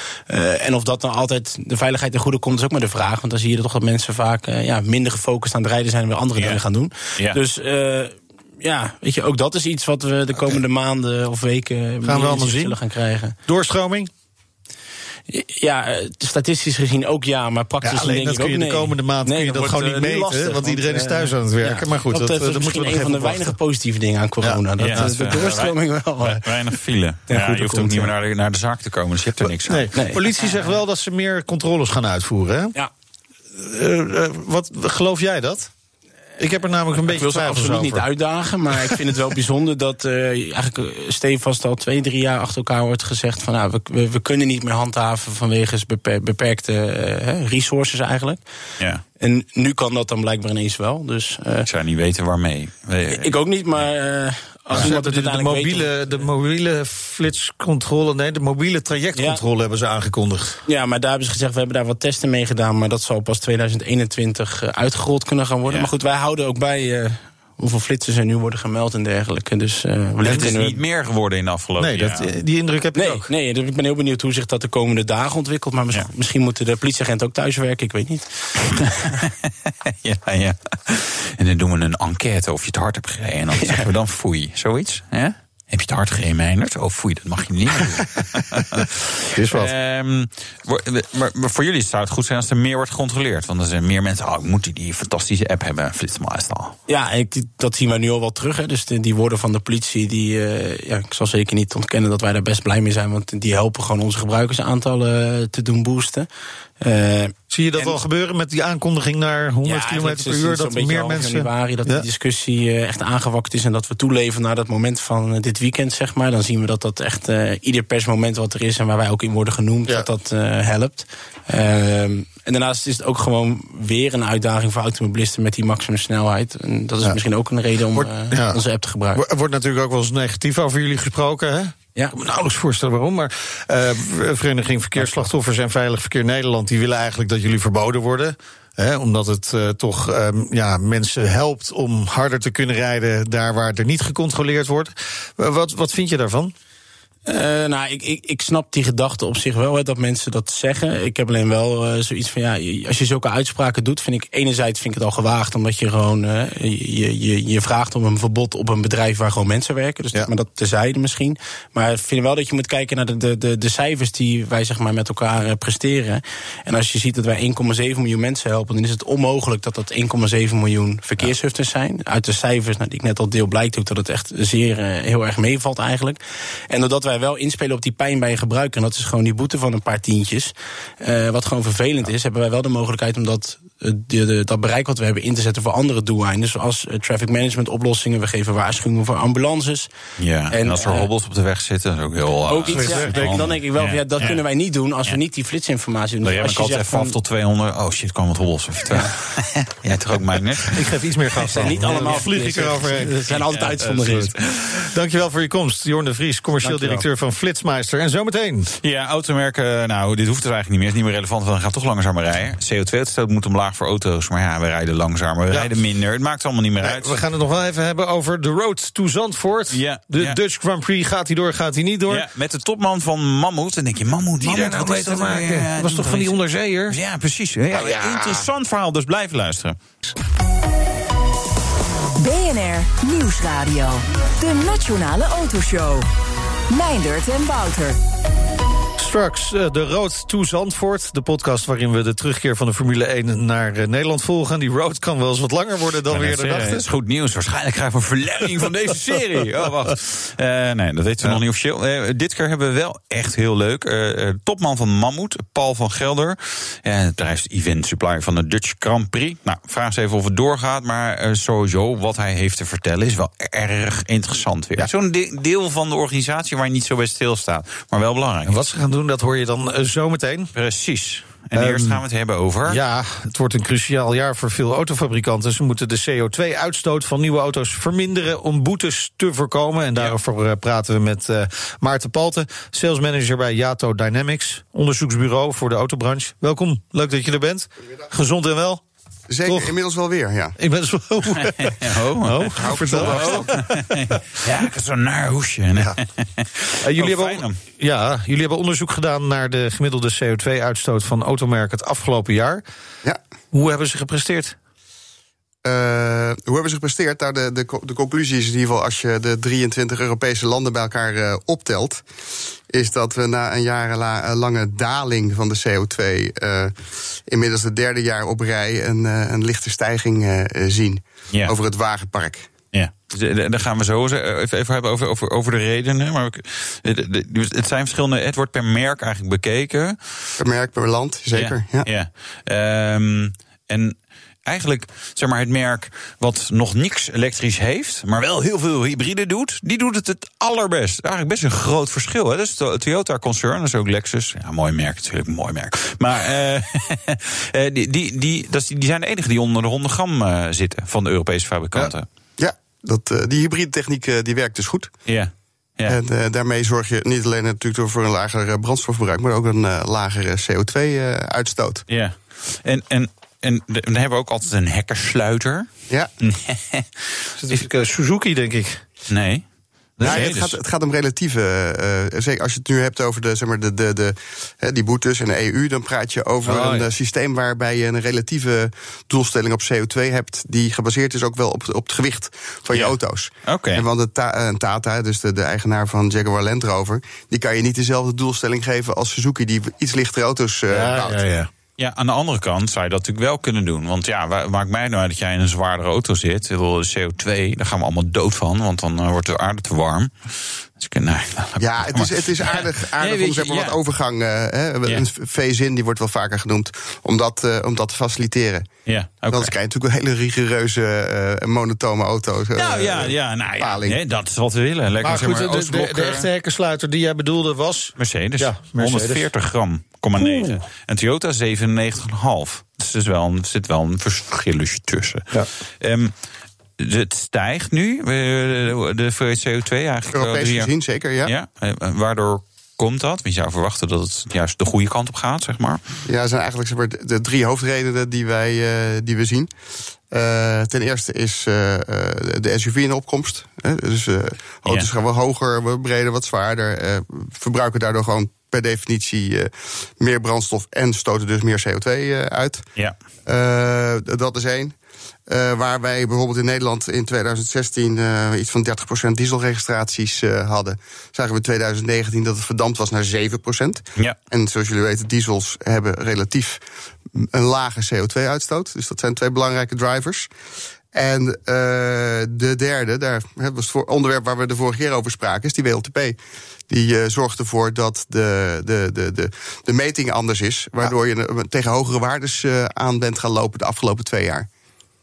En of dat dan altijd de veiligheid ten goede komt, is ook maar de vraag. Want dan zie je toch dat mensen vaak ja, minder gefocust aan het rijden zijn en weer andere Ja. dingen gaan doen. Dus ja, weet je, ook dat is iets wat we de komende maanden of weken allemaal zien. zullen gaan krijgen. Doorstroming? Ja, eh, statistisch gezien ook ja, maar praktisch Ja, gezien alleen denk dat ik kun je ook de nee. komende maand Nee, kun je dat gewoon eh, niet nu meten, lastig, want iedereen is eh, thuis aan het werken. Maar goed, dat, dat, eh, eh, moeten misschien we nog een van de weinige positieve dingen aan corona. Ja. Dat Ja, eh, dat is, de eh, doorstroming wel. eh, Weinig file. Ja, je hoeft ook niet meer naar de, naar de zaak te komen, dus je hebt er niks aan. Nee. Nee. Politie zegt wel dat ze meer controles gaan uitvoeren. Hè? ja. Eh, eh, wat, geloof jij dat? Ik heb er namelijk een Ik beetje wil ze absoluut over. niet uitdagen, maar ik vind het wel [LAUGHS] bijzonder dat eh, eigenlijk eh, stevast al twee, drie jaar achter elkaar wordt gezegd van nou, we, we, kunnen niet meer handhaven vanwege beper- beperkte eh, resources eigenlijk. Ja. En nu kan dat dan blijkbaar ineens wel. Dus eh, Ik zou niet weten waarmee. ik ook niet, maar eh, als Ze iemand hebben het de, mobiele, de mobiele flitscontrole, nee, de mobiele trajectcontrole hebben ze aangekondigd. Ja, maar daar hebben ze gezegd, we hebben daar wat testen mee gedaan... maar dat zal pas 2021 eh, uitgerold kunnen gaan worden. Ja. Maar goed, wij houden ook bij eh, hoeveel flitsers er nu worden gemeld en dergelijke. Dus, eh wellicht Het is niet meer geworden in de afgelopen Nee, dat, die indruk heb ik Nee, ook. nee, dus ik ben heel benieuwd hoe zich dat de komende dagen ontwikkelt. Maar mis- Ja. misschien moeten de politieagenten ook thuiswerken, ik weet niet. [LAUGHS] ja, ja. En dan doen we een enquête of je het hard hebt gereden. En dan [LAUGHS] zeggen we dan foei. Zoiets. Hè? Heb je het hard gereden, Meijnerd? Oh, foei, dat mag je niet meer doen. [LAUGHS] Is wat. Ehm, maar, maar voor jullie zou het goed zijn als er meer wordt gecontroleerd. Want er zijn meer mensen, oh, ik moet die, die fantastische app hebben, Flitsmeister. Ja, ik, dat zien wij nu al wel terug. Hè. Dus de- die woorden van de politie, die, eh, ja, ik zal zeker niet ontkennen dat wij daar best blij mee zijn. Want die helpen gewoon onze gebruikersaantallen eh, te doen boosten. Eh, Zie je dat wel gebeuren met die aankondiging naar 100 km per uur? Dat meer mensen. januari dat Ja. die discussie eh, echt aangewakt is en dat we toeleven naar dat moment van eh, dit weekend, zeg maar. Dan zien we dat dat echt eh, ieder persmoment wat er is en waar wij ook in worden genoemd, Ja. dat dat helpt. Ehm, en daarnaast is het ook gewoon weer een uitdaging voor automobilisten met die maximumsnelheid. En dat is misschien ook een reden om onze app te gebruiken. Er wordt natuurlijk ook wel eens negatief over jullie gesproken, hè? Ja. Ik kan me nauwelijks voorstellen waarom. Maar eh, Vereniging Verkeersslachtoffers en Veilig Verkeer Nederland... die willen eigenlijk dat jullie verboden worden. Hè, omdat het eh, toch ehm, ja, mensen helpt om harder te kunnen rijden... daar waar er niet gecontroleerd wordt. Wat, wat vind je daarvan? Eh, nou, ik, ik, ik snap die gedachte op zich wel, hè, dat mensen dat zeggen. Ik heb alleen wel eh, zoiets van, ja, als je zulke uitspraken doet... vind ik enerzijds vind ik het al gewaagd, omdat je gewoon... eh, je, je, je vraagt om een verbod op een bedrijf waar gewoon mensen werken. Dus Ja. maar dat terzijde misschien. Maar ik vind wel dat je moet kijken naar de, de, de, de cijfers... die wij zeg maar met elkaar presteren. En als je ziet dat wij 1,7 miljoen mensen helpen... dan is het onmogelijk dat dat 1,7 miljoen verkeershufters zijn. Uit de cijfers nou, die ik net al deel blijkt ook dat het echt zeer heel erg meevalt eigenlijk. En doordat wij wel inspelen op die pijn bij een gebruiker... en dat is gewoon die boete van een paar tientjes... eh, wat gewoon vervelend is... hebben wij wel de mogelijkheid om dat de, de, dat bereik wat we hebben in te zetten voor andere doeleinden. Zoals uh, traffic management oplossingen. We geven waarschuwingen voor ambulances. Ja, en, als er uh, hobbels op de weg zitten, dat is ook heel. ook iets, ja, dan denk ik wel, ja, dat kunnen wij niet doen als we niet die flitsinformatie doen. Dus als je altijd van tot 200. Oh shit, kwam wat hobbels. Jij [LAUGHS] toch ook mij net? Ik geef iets meer gas. zijn niet allemaal vlieg ik eroverheen. Er zijn altijd uitzonderingen. Dankjewel voor je komst, Jorn de Vries, commercieel directeur van Flitsmeister. En zometeen. Ja, automerken, nou, dit hoeft dus eigenlijk niet meer. is niet meer relevant, want dan gaat toch langzamer rijden. CO2-uitstoot moet omlaag voor auto's. Maar ja, we rijden langzamer, we ja. rijden minder. Het maakt allemaal niet meer uit. We gaan het nog wel even hebben over de road to Zandvoort. Ja, de ja. Dutch Grand Prix, gaat hij door, gaat hij niet door? Ja, met de topman van Mammoet. Dan denk je, Mammoet, die Mammoet, daar nou mee te maken. Ja, dat was toch van die onderzeeër? Ja, precies. Ja, Interessant verhaal, dus blijf luisteren. BNR Nieuwsradio. De Nationale Autoshow. Meindert en Wouter. Straks, de Road to Zandvoort. De podcast waarin we de terugkeer van de Formule 1 naar Nederland volgen. Die road kan wel eens wat langer worden dan we eerder dachten. Dat is goed nieuws. Waarschijnlijk krijgen we een verlenging van deze serie. [LAUGHS] Oh, wacht. Uh, nee, dat weten we ja. nog niet officieel. Uh, dit keer hebben we wel echt heel leuk. Uh, topman van Mammoet, Paul van Gelder. het bedrijf event supplier van de Dutch Grand Prix. Nou, vraag eens even of het doorgaat. Maar sowieso, wat hij heeft te vertellen is wel erg interessant weer. Ja. Zo'n de deel van de organisatie waar je niet zo bij stilstaat. Maar wel belangrijk. En wat ze gaan doen, dat hoor je dan uh, zometeen. Precies. En um, eerst gaan we het hebben over. Ja, het wordt een cruciaal jaar voor veel autofabrikanten. Ze moeten de CO2-uitstoot van nieuwe auto's verminderen om boetes te voorkomen. En daarover ja. praten we met uh, Maarten Palten, salesmanager bij Yato Dynamics, onderzoeksbureau voor de autobranche. Welkom, leuk dat je er bent. Gezond en wel. Zeker, Toch? inmiddels wel weer, ja. Inmiddels [LAUGHS] wel. oh, oh, vertel. Oh. ja, ik heb zo'n naar hoesje. Ja. uh, jullie, oh, hebben, ja, jullie hebben onderzoek gedaan naar de gemiddelde CO2-uitstoot van automerken het afgelopen jaar. Ja. Hoe hebben ze gepresteerd? Uh, hoe hebben ze gepresteerd? Nou, de, de, de conclusie is in ieder geval, als je de 23 Europese landen bij elkaar uh, optelt, is dat we na een jarenlange daling van de CO2 uh, inmiddels het derde jaar op rij een, een lichte stijging zien over het wagenpark. Ja, daar gaan we zo even, even hebben over, over, over de redenen. Maar het zijn verschillende. Het wordt per merk eigenlijk bekeken. Per merk, per land, zeker. Ja. ja. ja. Um, en eigenlijk zeg maar het merk wat nog niks elektrisch heeft, maar wel heel veel hybride doet, die doet het het allerbest. Eigenlijk best een groot verschil. Hè? Dat is de Toyota concern, dat is ook Lexus. Ja, mooi merk, natuurlijk, mooi merk. Maar uh, [LAUGHS] die, die, die, dat is, die zijn de enige die onder de 100 gram uh, zitten van de Europese fabrikanten. Ja, ja dat, uh, die hybride techniek die werkt dus goed. Ja. Ja. En uh, daarmee zorg je niet alleen natuurlijk voor een lager brandstofverbruik, maar ook een uh, lagere CO2-uitstoot. Ja. En, en en dan hebben we ook altijd een hekkersluiter. Ja. [LAUGHS] is het Suzuki, denk ik. Nee. Nee, nee, het, dus. gaat, het gaat om relatieve. Uh, zeker als je het nu hebt over de, zeg maar, de, de, de, die boetes en de EU, dan praat je over oh, een ja. systeem waarbij je een relatieve doelstelling op CO2 hebt, die gebaseerd is ook wel op, op het gewicht van je ja. auto's. Okay. En want de ta een Tata, dus de, de eigenaar van Jaguar Land Rover, die kan je niet dezelfde doelstelling geven als Suzuki, die iets lichtere auto's uh, ja, bouwt. Ja, ja. Ja, aan de andere kant zou je dat natuurlijk wel kunnen doen. Want ja, maakt mij nou uit dat jij in een zwaardere auto zit? De CO2, daar gaan we allallemaal dood van, want dan uh, wordt de aarde te warm. Dus ik, nee, ja, het is, het is aardig, aardig nee, om zeg maar, ja. wat overgang. Uh, hè, ja. Een V-zin die wordt wel vaker genoemd, om dat, uh, om dat te faciliteren. Ja, okay. Anders krijg je natuurlijk een hele rigoureuze, uh, monotone auto. Nou ja, ja, nou, ja nee, dat is wat we willen. Lekker, maar goed, zeg maar, de, de, de, echte hekkensluiter die jij bedoelde was... Mercedes, ja, Mercedes. 140 gram. 9. En Toyota 97,5. Dus er is wel, er zit wel een verschilletje tussen. Ja. Um, het stijgt nu, de CO2 eigenlijk. Europees gezien, zeker, ja. ja. Waardoor komt dat? Want je zou verwachten dat het juist de goede kant op gaat, zeg maar. Ja, er zijn eigenlijk zeg maar, de drie hoofdredenen die, wij, uh, die we zien. Uh, ten eerste is uh, de SUV in de opkomst. Hè? Dus auto's ja. gaan wat hoger, wat breder, wat zwaarder. verbruiken daardoor gewoon per definitie meer brandstof en stoten dus meer CO2 uh, uit. Ja. Dat is één. Waar wij bijvoorbeeld in Nederland in 2016 iets van 30% dieselregistraties hadden, zagen we in 2019 dat het verdampt was naar 7%. Ja. En zoals jullie weten, diesels hebben relatief een lage CO2-uitstoot. Dus dat zijn twee belangrijke drivers. En de derde, daar was het onderwerp waar we de vorige keer over spraken, is die WLTP. Die uh, zorgt ervoor dat de, de, de, de, de meting anders is. Waardoor je tegen hogere waardes uh, aan bent gaan lopen de afgelopen twee jaar.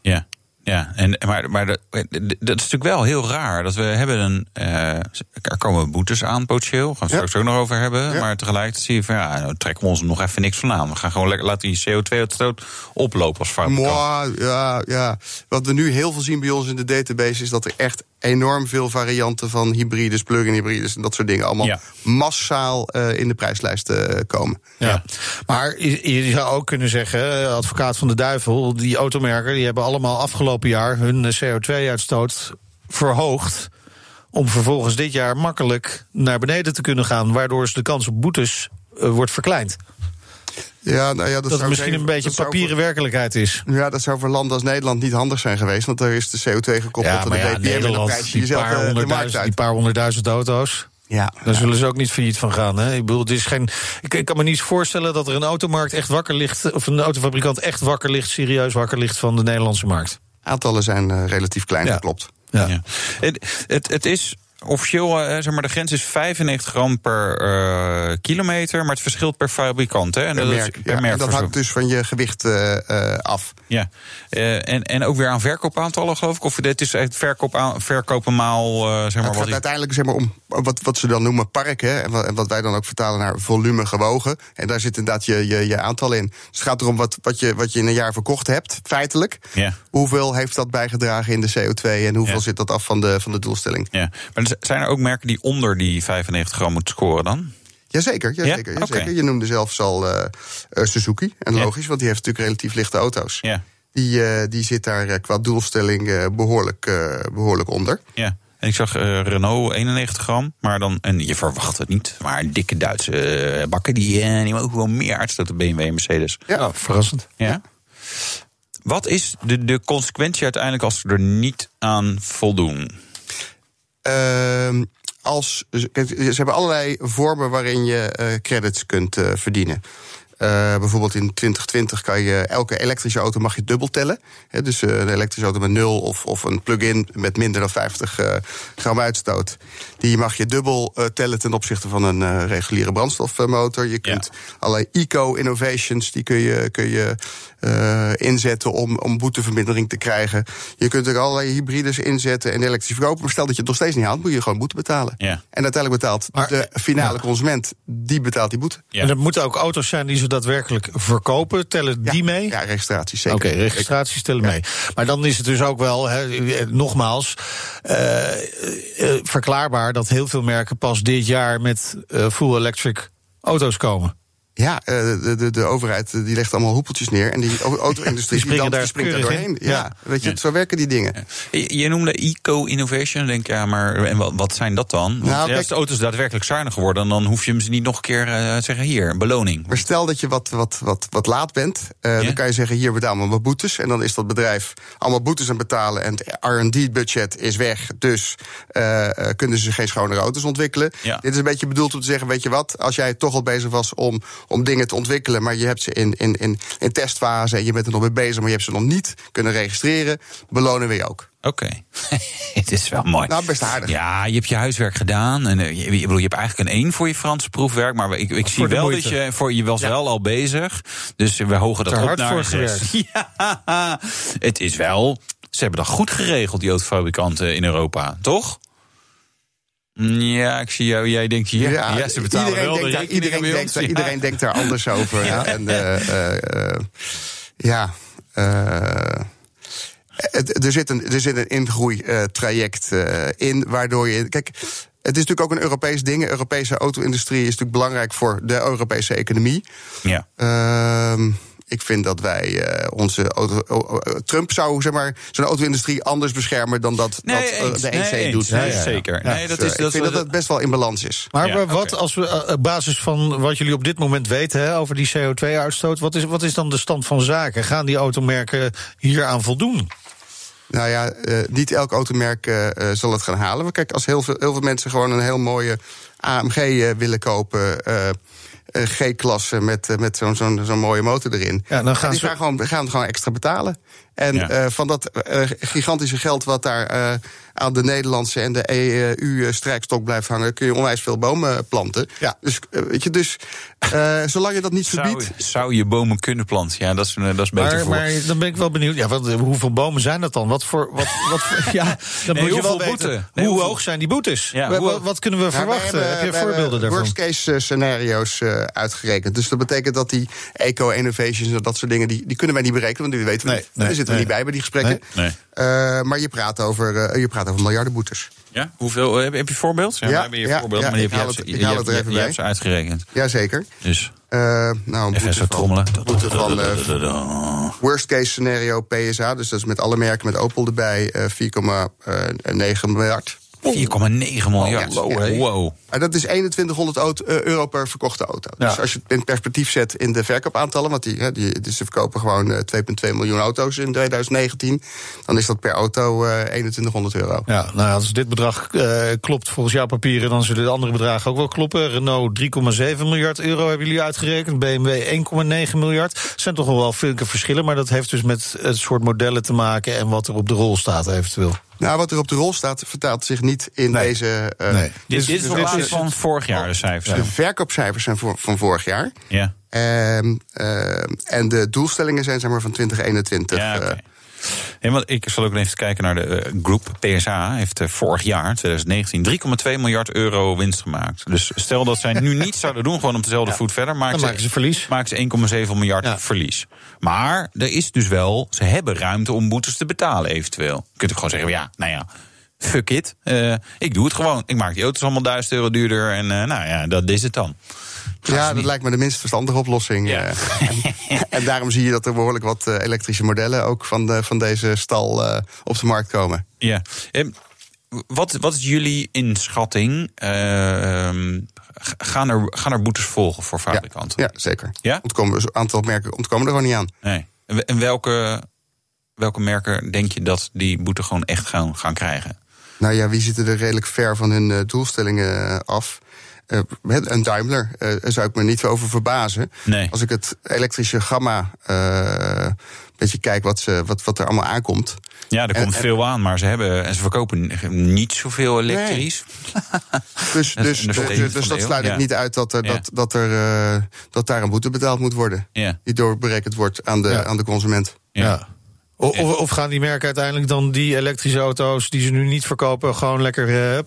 Ja. Ja, en, maar, maar dat, dat is natuurlijk wel heel raar. Dat we hebben een. Uh, er komen boetes aan, potentieel. Gaan we ja. straks ook nog over hebben. Ja. Maar tegelijkertijd zie je van ja, nou trekken we ons nog even niks van aan. We gaan gewoon lekker laten die CO2-uitstoot oplopen als fabrikant. Ja, ja. Wat we nu heel veel zien bij ons in de database is dat er echt enorm veel varianten van hybrides, plug-in hybrides en dat soort dingen allemaal ja. massaal uh, in de prijslijst uh, komen. Ja. Maar je, je, zou ook kunnen zeggen, advocaat van de duivel, die automerken die hebben allemaal afgelopen jaar hun CO2-uitstoot verhoogd. Om vervolgens dit jaar makkelijk naar beneden te kunnen gaan, waardoor de kans op boetes uh, wordt verkleind. Ja, nou ja, dat, dat het misschien een beetje een papieren voor, werkelijkheid is. Ja, dat zou voor landen als Nederland niet handig zijn geweest. Want daar is de CO2 gekoppeld ja, aan de ja, BPM Nederland, en die, paar honderdduizend, die paar honderdduizend auto's. Ja, Daar zullen ze ook niet failliet van gaan. Hè? Ik bedoel, het is geen. Ik, ik, kan me niet voorstellen dat er een automarkt echt wakker ligt. of een autofabrikant echt wakker ligt, serieus wakker ligt van de Nederlandse markt. Aantallen zijn uh, relatief klein, ja. dat klopt. Ja. Ja. Het, het, het is officieel, uh, zeg maar, de grens is 95 gram per uh, kilometer, maar het verschilt per fabrikant. Hè? En per dat, merk, is per ja, merk en dat hangt dus van je gewicht uh, af. Ja, en, en ook weer aan verkoopaantallen, geloof ik? Of dit is echt verkoop aan, verkopen maal, zeg maar. het gaat wat uiteindelijk zeg maar, om wat, wat ze dan noemen parken, en wat, en wat wij dan ook vertalen naar volume gewogen. En daar zit inderdaad je, je, je aantal in. Dus het gaat erom wat, wat, je, wat je in een jaar verkocht hebt, feitelijk. Ja. Hoeveel heeft dat bijgedragen in de CO2 en hoeveel Ja. zit dat af van de, van de doelstelling? Ja, maar zijn er ook merken die onder die 95 gram moeten scoren dan? Jazeker, jazeker, Ja? jazeker. Oké. Je noemde zelfs al uh, uh, Suzuki. En Ja. logisch, want die heeft natuurlijk relatief lichte auto's. Ja, Die, uh, die zit daar uh, qua doelstelling uh, behoorlijk, uh, behoorlijk onder. ja. En ik zag uh, Renault 91 gram, maar dan, en je verwacht het niet, maar dikke Duitse uh, bakken die, uh, die mogen wel meer uitstoot dan BMW en Mercedes. Ja, Oh, verrassend. Ja. Wat is de, de consequentie uiteindelijk als ze er niet aan voldoen? Uh, als, ze hebben allerlei vormen waarin je uh, credits kunt uh, verdienen. Uh, bijvoorbeeld in 2020 kan je elke elektrische auto mag je dubbel tellen. He, dus uh, een elektrische auto met nul of, of een plug-in met minder dan 50 uh, gram uitstoot. Die mag je dubbel tellen ten opzichte van een reguliere brandstofmotor. Je kunt ja. allerlei eco-innovations, die kun je, kun je uh, inzetten om, om boetevermindering te krijgen. Je kunt er allerlei hybrides inzetten en elektrisch verkopen. Maar stel dat je het nog steeds niet haalt, moet je gewoon boete betalen. Ja. En uiteindelijk betaalt Maar- de finale ja. consument, die betaalt die boete. Ja. En dat moeten ook auto's zijn die ze daadwerkelijk verkopen. Tellen Ja, die mee? Ja, registraties Oké, zeker. registraties tellen Ja. mee. Maar dan is het dus ook wel, hè, nogmaals, eh, eh, verklaarbaar dat heel veel merken pas dit jaar met eh, full electric auto's komen. Ja, eh, de, de, de overheid eh, die legt allemaal hoepeltjes neer. En die [LAUGHS] au- auto-industrie Die dan- daar die springt er doorheen. Ja, Ja. weet je, Ja. zo werken die dingen. Je, je noemde eco-innovation. Denk ja, maar en wat, wat zijn dat dan? Want Nou, kijk- als de auto's daadwerkelijk zuiniger worden, dan hoef je hem ze niet nog een keer uh, zeggen: hier, een beloning. Maar stel dat je wat, wat, wat, wat laat bent, uh, dan kan je zeggen: hier betaal maar wat boetes. En dan is dat bedrijf allemaal boetes aan betalen. En het RD-budget is weg. Dus uh, kunnen ze geen schonere auto's ontwikkelen. Dit is een beetje bedoeld om te zeggen: weet je wat, als jij toch al bezig was om, om dingen te ontwikkelen, maar je hebt ze in, in, in, in testfase en je bent er nog mee bezig, maar je hebt ze nog niet kunnen registreren, belonen we je ook. Oké, [LAUGHS] het is wel mooi. Nou, best aardig. Ja, je hebt je huiswerk gedaan. En, uh, je, bedoel, je hebt eigenlijk een 1 voor je Franse proefwerk. Maar ik, ik zie wel moeite. dat je, voor, je was Ja. wel al bezig. Dus we hogen dat Ter op hard naar. [LAUGHS] Ja, het is wel... Ze hebben dat goed geregeld, die autofabrikanten in Europa, toch? Ja, ik zie jou. Jij denkt, ja, ja, ze betalen iedereen wel de denkt daar, iedereen, bij denkt, ons. Ja. iedereen denkt daar anders over. [LAUGHS] ja. En, uh, uh, ja. Het, er, zit een, er zit een ingroeitraject in, waardoor je. Kijk, het is natuurlijk ook een Europees ding. De Europese auto-industrie is natuurlijk belangrijk voor de Europese economie. Ja. Ehm, ik vind dat wij uh, onze auto, uh, Trump zou zeg maar zijn auto-industrie anders beschermen dan dat, nee, dat uh, de EC nee, doet. Nee, ja, ja. zeker. Ja, nee, dat dus, is, ik dat vind is, dat het best wel in balans is. Maar Ja, wat als we uh, op basis van wat jullie op dit moment weten hè, over die CO2-uitstoot, wat is, wat is dan de stand van zaken? Gaan die automerken hier aan voldoen? Nou ja, uh, niet elk automerk uh, zal het gaan halen. Kijk, als heel veel, heel veel mensen gewoon een heel mooie AMG uh, willen kopen. G-klasse met, met zo'n zo'n zo'n mooie motor erin. Ja, dan gaan die ze... gaan, gewoon, gaan gewoon extra betalen. En Ja. eh, van dat eh, gigantische geld wat daar eh, aan de Nederlandse en de EU-strijkstok blijft hangen, kun je onwijs veel bomen planten. Ja. Dus weet je, dus eh, zolang je dat niet verbiedt. zou je bomen kunnen planten? Ja, dat is, dat is beter Maar, voor. maar dan ben ik wel benieuwd. Ja, wat, hoeveel bomen zijn dat dan? Wat voor. Wat, wat voor- [LAUGHS] ja, dan Nee, moet je wel hoeveel weten. boeten? hoe hoeveel- hoog zijn die boetes? Ja, hoe- wat, wat kunnen we Ja, wij verwachten? hebben- Heb je voorbeelden daarvan? Worst case scenario's eh, uitgerekend. Dus dat betekent dat die eco-innovations en dat soort dingen, die, die kunnen wij niet berekenen, want die weten we Nee, niet. We nee. niet bij bij die gesprekken. Nee. Eh, maar je praat over, eh, je praat over miljardenboetes. Ja? Hoeveel, heb, heb je voorbeeld? Ja, Ja, hier ja, voorbeelden, ja, maar je, haal hebt- het- je hebt- er je even hebt bij. ze uitgerekend. Jazeker. Dus Eh nou, een even boete trommelen. boete van eh, [LAUGHS] worst case scenario PSA. Dus dat is met alle merken met Opel erbij eh 4,9 miljard. 4,9 miljard. Ja, ja. Wow. Maar dat is 2100 auto- eh, euro per verkochte auto. Ja. Dus als je het in perspectief zet in de verkoopaantallen... want die, hè, die, dus ze verkopen gewoon eh, 2,2 miljoen auto's in 2019... dan is dat per auto eh 2100 euro. Ja, nou ja, als dit bedrag eh, klopt volgens jouw papieren, dan zullen de andere bedragen ook wel kloppen. Renault 3,7 miljard euro hebben jullie uitgerekend. BMW 1,9 miljard. Het zijn toch wel flinke verschillen, maar dat heeft dus met het soort modellen te maken en wat er op de rol staat eventueel. Nou, wat er op de rol staat, vertaalt zich niet in Nee. deze... eh, Nee. Dit, dus- dit is dus op basis is- van vorig jaar de cijfers. De verkoopcijfers zijn voor, van vorig jaar. Ja. Ehm, ehm, en de doelstellingen zijn zeg maar van 2021. Ja, oké. Want ik zal ook even kijken naar de eh, groep. PSA heeft eh, vorig jaar, 2019, 3,2 miljard euro winst gemaakt. Dus stel dat zij nu [LAUGHS] niet zouden doen, gewoon op dezelfde voet verder, maken Dan maken ze verlies. maken ze 1,7 miljard Ja. verlies. Maar er is dus wel, ze hebben ruimte om boetes te betalen eventueel. Je kunt ook gewoon zeggen, ja, nou ja, fuck it. eh, ik doe het gewoon. Ik maak die auto's allemaal 1000 euro duurder en eh, nou ja, dat is het dan. ja, dat lijkt me de minst verstandige oplossing. Ja. eh. [LAUGHS] en, en daarom zie je dat er behoorlijk wat elektrische modellen... ook van, de, van deze stal op de markt komen. Ja. Ehm, Wat, wat is jullie inschatting? Ehm, gaan, er, gaan er boetes volgen voor fabrikanten? Ja, zeker. Ja? Ontkomen, een aantal merken ontkomen er gewoon niet aan. Nee. En welke, welke merken denk je dat die boete gewoon echt gaan, gaan krijgen? Nou ja, wie zitten er redelijk ver van hun eh, doelstellingen eh, af? Eh, met een Daimler eh, daar zou ik me niet over verbazen. Nee. Als ik het elektrische gamma eh, een beetje kijk wat, ze, wat, wat er allemaal aankomt. Ja, er komt en- veel aan, maar ze hebben en ze verkopen niet zoveel elektrisch. [LAUGHS] Dus, Dat dus, dus, steeds dus dat de sluit eeuw, ik ja. niet uit dat, er, Ja. dat, dat, er, eh, dat daar een boete betaald moet worden. Ja. Die doorberekend wordt aan de, Ja. aan de consument. Ja. Of, of gaan die merken uiteindelijk dan die elektrische auto's die ze nu niet verkopen, gewoon lekker eh,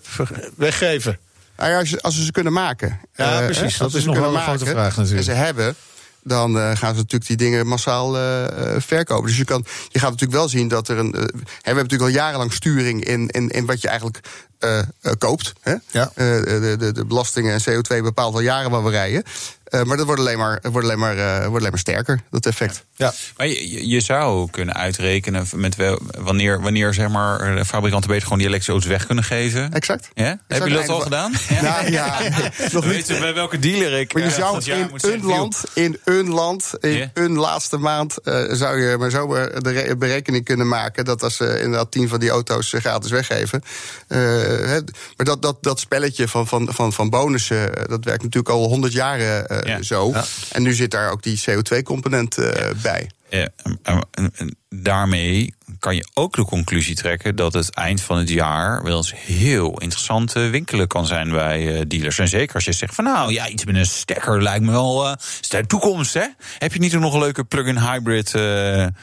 weggeven? Ja, als, je- als ze ze kunnen maken. Ja, eh, precies. hè, als Dat ze is ze nog wel een grote vraag natuurlijk. En ze hebben, dan eh, gaan ze natuurlijk die dingen massaal eh, eh, verkopen. Dus je, kan, je gaat natuurlijk wel zien dat er een. eh, we hebben natuurlijk al jarenlang sturing in, in, in wat je eigenlijk eh, eh, koopt. Hè? Ja. Eh, de, de, de belastingen en CO2 bepaalt al jaren waar we rijden. Eh, maar dat wordt alleen maar, wordt alleen maar, eh, wordt alleen maar sterker, dat effect. Ja. Maar je, je- je zou kunnen uitrekenen met wel, wanneer, wanneer zeg maar, de fabrikanten beter gewoon die elektrische auto's weg kunnen geven. Exact. Ja? Hebben jullie dat al gedaan? [LAUGHS] Ja? Nou ja, [LAUGHS] nog niet. Weet je bij welke dealer ik Maar je eh, zou dat jaar in moet een zeggen, land, in een land, in een laatste maand, eh, zou je maar zo de re- berekening kunnen maken dat als ze inderdaad tien van die auto's gratis weggeven. eh, hè, maar dat, dat, dat spelletje van, van, van, van bonussen, dat werkt natuurlijk al honderd jaar eh, Ja. zo. En nu zit daar ook die CO2-component eh, bij. Ja, en- en- en daarmee kan je ook de conclusie trekken dat het eind van het jaar wel eens heel interessant eh, winkelen kan zijn bij eh, dealers. En zeker als je zegt van nou ja, iets met een stekker lijkt me wel. eh is de toekomst, hè? Heb je niet nog een leuke plug-in hybrid? eh, en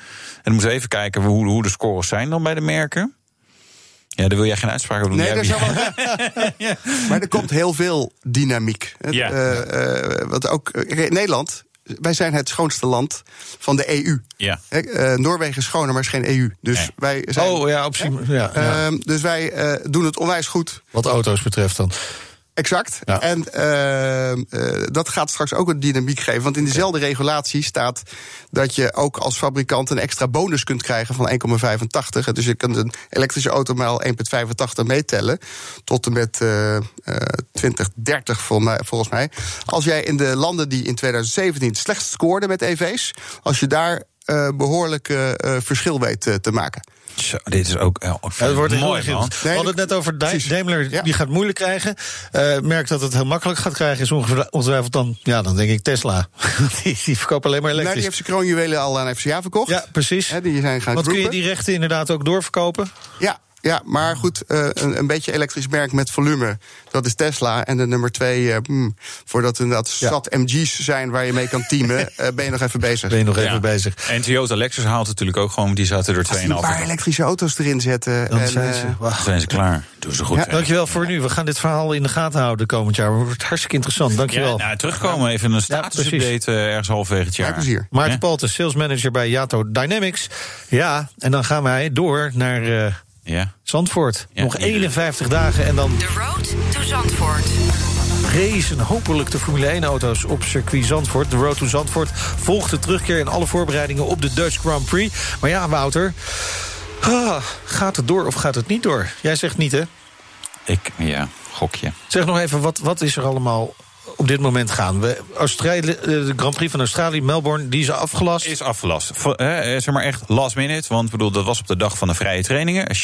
dan moeten we even kijken hoe, hoe de scores zijn dan bij de merken. Ja, daar wil jij geen uitspraak over doen. Nee, daar zou wel- [LAUGHS] Maar er komt heel veel dynamiek. Het, Ja. eh, eh, wat ook, eh, Nederland, wij zijn het schoonste land van de EU. Ja. Hè, eh, Noorwegen is schoner, maar is geen EU. Dus Nee. wij zijn. Oh ja, op zich. Ja, ja. Ehm, dus wij eh, doen het onwijs goed. Wat auto's betreft dan. Exact. Ja. En ehm, eh, dat gaat straks ook een dynamiek geven. Want in dezelfde regulatie staat dat je ook als fabrikant een extra bonus kunt krijgen van 1,85. Dus je kunt een elektrische auto maal 1,85 meetellen. Tot en met eh, eh, 2030 vol- mij- volgens mij. Als jij in de landen die in 2017 slecht scoorden met EV's, als je daar uh, behoorlijk uh, verschil weet te maken. Zo, dit is ook ja, het wordt mooi, man. We hadden het net over Daimler, ja. die gaat moeilijk krijgen. Uh, merk dat het heel makkelijk gaat krijgen, is ongetwijfeld dan, ja, dan denk ik Tesla. [LAUGHS] die, die verkopen alleen maar elektrisch. Nou, die heeft zijn kroonjuwelen al aan FCA verkocht. Ja, precies. He, die zijn gaan Want kun je die rechten inderdaad ook doorverkopen? Ja, ja, maar goed, uh, een, een, beetje elektrisch merk met volume. Dat is Tesla. En de nummer twee, uh, hmm, voordat er dat ja. zat MG's zijn waar je mee kan teamen, uh, [LAUGHS] ben je nog even bezig. Ben je nog even bezig. En Toyota Lexus haalt natuurlijk ook gewoon, die zaten er 2,5. Als een paar elektrische auto's erin zetten. Dan en, zijn, ze, wow. zijn ze klaar. Doen ze goed. Ja. Dankjewel voor nu. We gaan dit verhaal in de gaten houden komend jaar. Het wordt hartstikke interessant. Dankjewel. Ja, nou, terugkomen, even een status-update ergens halverwege het jaar. Ja, plezier. Maarten Palten, sales manager bij Yato Dynamics. Ja, en dan gaan wij door naar... Ja. Zandvoort. Ja, Nog 51 dagen en dan... The road to Zandvoort. Racen hopelijk de Formule 1-auto's op circuit Zandvoort. De Road to Zandvoort volgt de terugkeer in alle voorbereidingen op de Dutch Grand Prix. Maar ja, Wouter, ah, gaat het door of gaat het niet door? Jij zegt niet, hè? Ik, ja, gokje. Zeg nog even, wat, wat is er allemaal op dit moment gaan. We, Australië, eh, de Grand Prix van Australië, Melbourne, die is afgelast. Is afgelast. Eh, zeg maar echt last minute. Want bedoel, dat was op de dag van de vrije trainingen. Eh,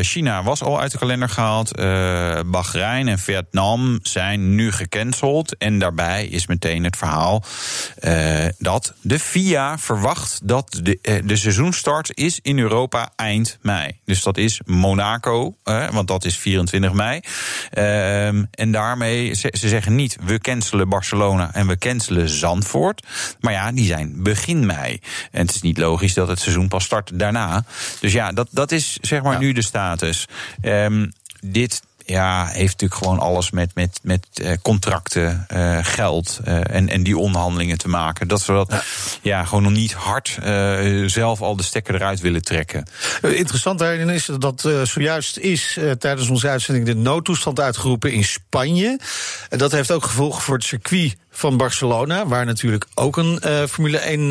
China was al uit de kalender gehaald. Uh, Bahrein en Vietnam zijn nu gecanceld. En daarbij is meteen het verhaal dat de FIA verwacht dat de, de seizoenstart is in Europa eind mei. Dus dat is Monaco, want dat is 24 mei. Ehm, en daarmee, ze, ze zeggen niet, we cancelen Barcelona en we cancelen Zandvoort. Maar ja, die zijn begin mei. En het is niet logisch dat het seizoen pas start daarna. Dus ja, dat, dat is zeg maar nu de status. Um, dit ja, heeft natuurlijk gewoon alles met, met, met uh, contracten, uh, geld uh, en, en die onderhandelingen te maken. Dat we dat ja. ja gewoon nog niet hard zelf al de stekker eruit willen trekken. Interessant daarin is dat zojuist is tijdens onze uitzending de noodtoestand uitgeroepen in Spanje. En dat heeft ook gevolgen voor het circuit van Barcelona, waar natuurlijk ook een uh, Formule 1 uh,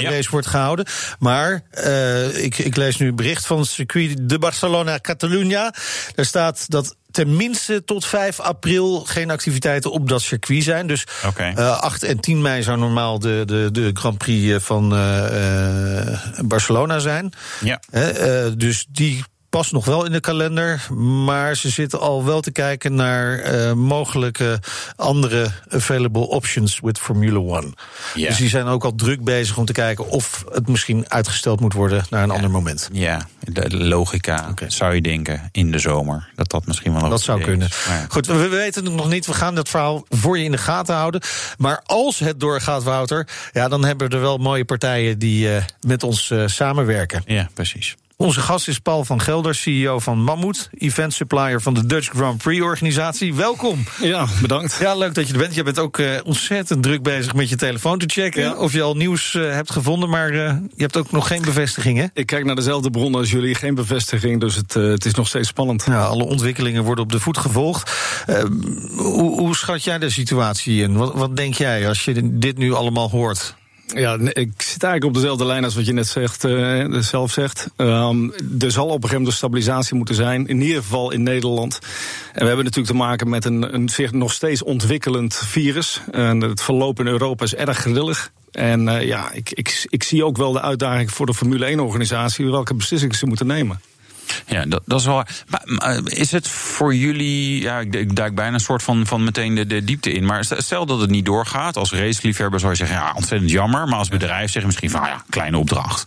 ja. race wordt gehouden. Maar uh, ik, ik lees nu een bericht van het circuit de Barcelona Catalunya. Daar staat dat tenminste tot 5 april geen activiteiten op dat circuit zijn. Dus okay. uh, 8 en 10 mei zou normaal de, de, de Grand Prix van uh, Barcelona zijn. Ja. Uh, dus die past nog wel in de kalender. Maar ze zitten al wel te kijken naar uh, mogelijke andere available options with Formula One. Ja. Dus die zijn ook al druk bezig om te kijken of het misschien uitgesteld moet worden naar een ja. ander moment. Ja, de logica okay. zou je denken in de zomer. Dat dat misschien wel Dat zou kunnen. Ja. Goed, we weten het nog niet. We gaan dat verhaal voor je in de gaten houden. Maar als het doorgaat, Wouter, ja, dan hebben we er wel mooie partijen die uh, met ons uh, samenwerken. Ja, precies. Onze gast is Paul van Gelder, CEO van Mammoet, event supplier van de Dutch Grand Prix organisatie. Welkom. Ja, bedankt. Ja, leuk dat je er bent. Je bent ook uh, ontzettend druk bezig met je telefoon te checken ja. of je al nieuws uh, hebt gevonden, maar uh, je hebt ook nog geen bevestiging, hè? Ik kijk naar dezelfde bronnen als jullie, geen bevestiging, dus het, het is nog steeds spannend. Ja, alle ontwikkelingen worden op de voet gevolgd. Hoe, hoe, schat jij de situatie in? Wat, wat denk jij als je dit nu allemaal hoort? Ja, ik zit eigenlijk op dezelfde lijn als wat je net zegt, uh, zelf zegt. Um, er zal op een gegeven moment stabilisatie moeten zijn, in ieder geval in Nederland. En we hebben natuurlijk te maken met een, een zich nog steeds ontwikkelend virus. En het verloop in Europa is erg grillig. En uh, ja, ik, ik, ik zie ook wel de uitdaging voor de Formule 1-organisatie welke beslissingen ze moeten nemen. Ja, dat, dat is wel. Maar, is het voor jullie. Ja, ik, ik duik bijna een soort van, van meteen de, de diepte in. Maar stel dat het niet doorgaat. Als raceliefhebber zou je zeggen, ja, ontzettend jammer. Maar als bedrijf zeg je misschien van, ja, kleine opdracht.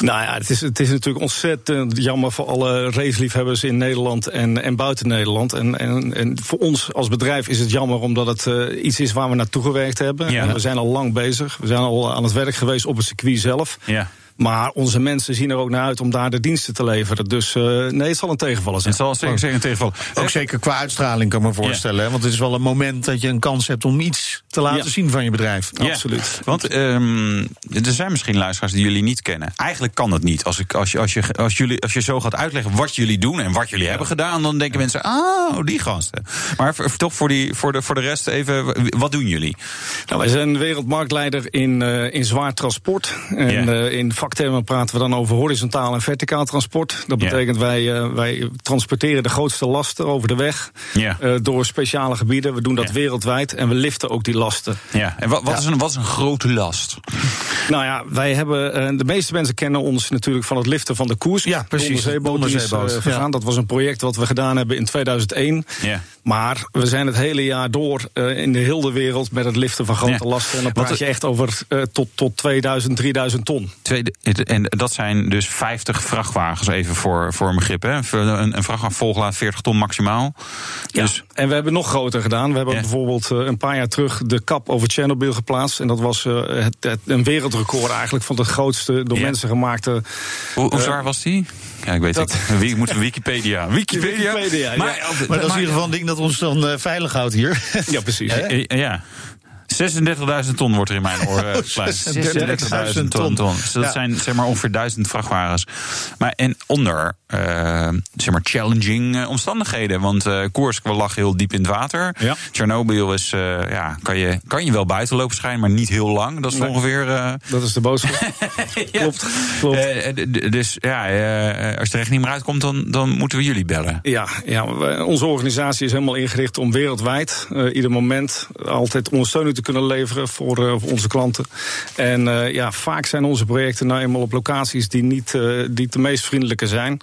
Nou ja, het is, het is natuurlijk ontzettend jammer voor alle raceliefhebbers in Nederland en, en buiten Nederland. En, en, en voor ons als bedrijf is het jammer omdat het uh, iets is waar we naartoe gewerkt hebben. Ja. En we zijn al lang bezig. We zijn al aan het werk geweest op het circuit zelf. Ja. Maar onze mensen zien er ook naar uit om daar de diensten te leveren. Dus uh, nee, het zal een tegenvaller zijn. Het zal zeker, zeker een tegenvaller. Ook zeker qua uitstraling kan ik me voorstellen. Ja. Want het is wel een moment dat je een kans hebt om iets te laten ja. zien van je bedrijf. Ja. Absoluut. Want um, er zijn misschien luisteraars die jullie niet kennen. Eigenlijk kan het niet. Als, ik, als, je, als, je, als, jullie, als je zo gaat uitleggen wat jullie doen en wat jullie hebben gedaan, dan denken mensen, ah, die gasten. Maar toch voor, die, voor, de, voor de rest even, wat doen jullie? Nou, wij zijn wereldmarktleider in, uh, in zwaar transport en uh, in vaktermen praten we dan over horizontaal en verticaal transport. Dat betekent wij, eh, wij transporteren de grootste lasten over de weg Ja. eh, door speciale gebieden. We doen dat wereldwijd en we liften ook die lasten. Ja, en wat, wat, is een, wat is een grote last? Nou ja, wij hebben. eh, de meeste mensen kennen ons natuurlijk van het liften van de koers. Ja, precies, De onderzeeboot, ja. Dat was een project wat we gedaan hebben in 2001. Ja. Maar we zijn het hele jaar door in de hele wereld met het liften van grote lasten. En dan praat je echt over tot, tot 2000, 3000 ton. Tweede, en dat zijn dus 50 vrachtwagens, even voor, voor een begrip. Hè? Een, een vrachtwagen volgeladen 40 ton maximaal. Dus En we hebben nog groter gedaan. We hebben Ja. bijvoorbeeld eh, een paar jaar terug de kap over Chernobyl geplaatst. En dat was eh, het, het- een wereldrecord eigenlijk van de grootste door Ja. mensen gemaakte. hoe, hoe Eh, zwaar was die? Ja, ik weet dat- het. Wie moet Wikipedia? [LAUGHS] Wikipedia. Wikipedia, ja. Maar, Maar dat is in ieder geval een ding dat ons dan veilig houdt hier. Ja, precies. Ja. 36.000 ton wordt er in mijn oren [LAUGHS] gepleist. 36.000 ton. ton. Dus dat Ja. zijn zeg maar ongeveer 1000 vrachtwagens. Maar en onder eh, zeg maar challenging eh, omstandigheden. Want eh Koersk lag heel diep in het water. Ja. Tsjernobyl is, ja, kan je, kan je wel buiten lopen schijnen, maar niet heel lang. Dat is Nee. ongeveer. Dat is de boodschap. [LAUGHS] Klopt, klopt. dus ja, als je er echt niet meer uitkomt, dan, dan moeten we jullie bellen. Ja, ja, onze organisatie is helemaal ingericht om wereldwijd ieder moment altijd ondersteuning te kunnen leveren voor, eh, voor onze klanten. En eh, ja, vaak zijn onze projecten nou eenmaal op locaties die niet eh, die de meest vriendelijke zijn.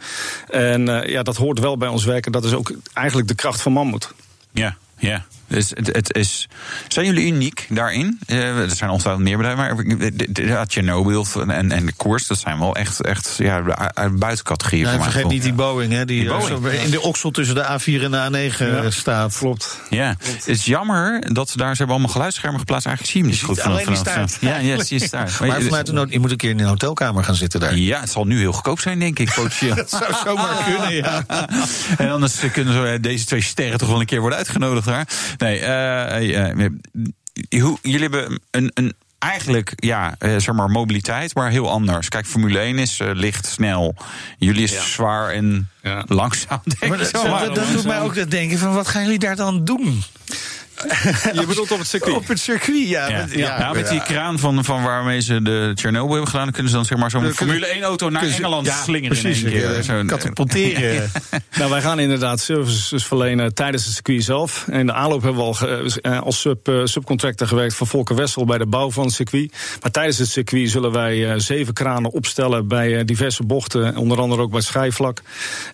En ja, dat hoort wel bij ons werken. Dat is ook eigenlijk de kracht van Mammoet. Ja, ja. Dus het, het is, zijn jullie uniek daarin? Eh, er zijn ongetwijfeld meer bedrijven, maar Chernobyl en, en de koers, dat zijn wel echt, echt ja, uit de buitencategorie. Ja, voor en mij vergeet niet die Boeing, hè, die, Die eh, Boeing. in de oksel tussen de A4 en de A9 Ja. staat. Klopt. Ja, het is jammer dat ze daar ze hebben allemaal geluidsschermen geplaatst. Eigenlijk zie je hem niet goed alleen die vanaf. staart. Ja, ja, zie je staart. Maar vanuit de nood, je moet een keer in een hotelkamer gaan zitten daar. Ja, het zal nu heel goedkoop zijn, denk ik, potentieel. [LAUGHS] Dat zou zomaar kunnen, ja. [LAUGHS] En anders kunnen zo, eh, deze twee sterren toch wel een keer worden uitgenodigd daar. Nee, eh, eh, hoe- jullie hebben een, een eigenlijk, ja, eh, zeg maar, mobiliteit, maar heel anders. Kijk, Formule 1 is licht, snel. Jullie is zwaar en Ja. langzaam, denk Maar ik dat, zo. dat, dat doet mij ook denken van, wat gaan jullie daar dan doen? [LAUGHS] Je bedoelt op het circuit? Op het circuit, ja. Ja. Met, Ja, nou, met die kraan van, van waarmee ze de Chernobyl hebben gedaan, kunnen ze dan zeg maar zo'n Formule 1 auto naar kunnen ze- Engeland ja, slingeren precies, in één keer. katapulteren. [LAUGHS] Nou, wij gaan inderdaad services verlenen tijdens het circuit zelf. In de aanloop hebben we al ge- eh, als sub, eh, subcontractor gewerkt van Volker Wessel bij de bouw van het circuit. Maar tijdens het circuit zullen wij eh, zeven kranen opstellen bij eh, diverse bochten, onder andere ook bij het schijfvlak.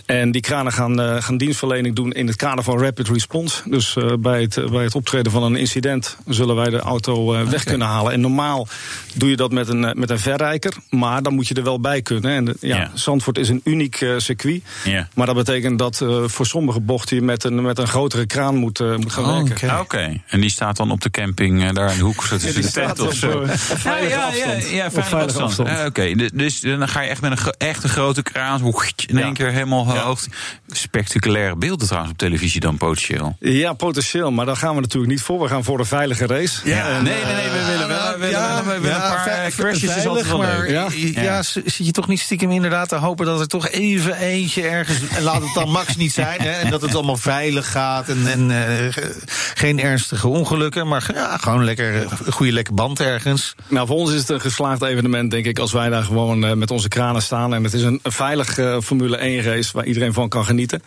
En die kranen gaan, eh, gaan dienstverlening doen in het kader van rapid response. Dus eh, bij, het, bij het optreden van een incident zullen wij de auto eh, weg kunnen halen. En normaal doe je dat met een, eh, met een verrijker, maar dan moet je er wel bij kunnen. En de- ja, Ja. Zandvoort is een uniek eh, circuit. Ja. Maar dat betekent dat eh, voor sommige bochten je met een, met een grotere kraan moet, eh, moet gaan Oh, werken. oké. Ah, Oké, en die staat dan op de camping eh, daar in de hoek, zo die de tent staat of op, zo. eh, [LAUGHS] ja, ja. Ja, ja, veilige afstand. afstand. Ah, Oké, dus- dus dan ga je echt met een gro- echt een grote kraan zo in één Ja. keer helemaal hoog. Spectaculaire beelden trouwens op televisie dan potentieel. Ja, potentieel, maar daar gaan we natuurlijk niet voor. We gaan voor een veilige race. Ja, En, nee, nee, nee, we willen wel. We willen, Ja, we willen ja, een paar ve- eh, crashes is altijd veilig, wel maar leuk. Ja. zit je toch niet stiekem inderdaad te hopen dat er toch even eentje ergens... En laat het dan max niet zijn, hè, en dat het allemaal veilig gaat... en, en eh, ge- geen ernstige ongelukken, maar ja, gewoon lekker, eh, een goede lekke band ergens. Nou, voor ons is het een geslaagd evenement, denk ik, als wij daar gewoon eh, met onze kranen staan. En het is een, een veilig eh, Formule 1 race waar iedereen van kan genieten.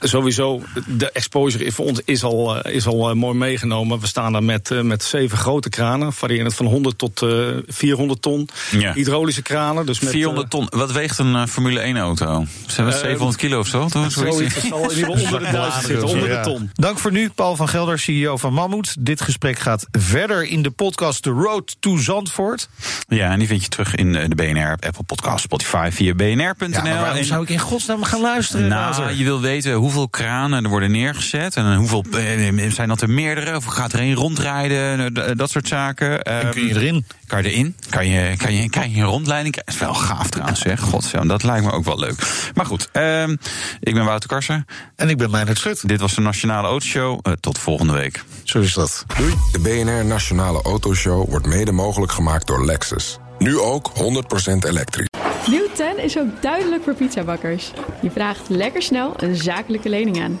Sowieso, de exposure voor ons is al, eh, is al eh, mooi meegenomen. We staan daar met, eh, met zeven grote kranen, variërend van 100 tot eh 400 ton. Ja. Hydraulische kranen. Dus met, 400 ton. Wat weegt een eh, Formule 1 auto? Zijn we Eh, 700 kilo of zo? toch? eh, Zoiets. zoiets, het zal in ieder geval onder de duizend zitten, onder de Ja. ton. Dank voor nu, Paul van Gelder, CEO van Mammoet. Dit gesprek gaat verder in de podcast The Road to Zandvoort. Ja, en die vind je terug in eh, de BNR, Apple Podcast, Spotify, via bnr.nl. Ja, maar waarom En- zou ik in godsnaam gaan luisteren? Nou, je wil weten hoeveel kranen er worden neergezet. En hoeveel eh, zijn dat er meerdere? Of gaat er één rondrijden? Eh, d- Dat soort zaken. En kun je Ehm, erin? Kan je erin? Kan je, kan je, kan je een rondleiding krijgen? Dat is wel gaaf trouwens, zeg. Godzijdank, dat lijkt me ook wel leuk. Maar goed, ehm, ik ben Wouter Karsen. En ik ben Meijnerd Schut. Dit was de Nationale Autoshow. Eh, tot volgende week. Zo is dat. De BNR Nationale Autoshow wordt mede mogelijk gemaakt door Lexus. Nu ook 100% elektrisch. Nieuw 10 is ook duidelijk voor pizzabakkers. Je vraagt lekker snel een zakelijke lening aan.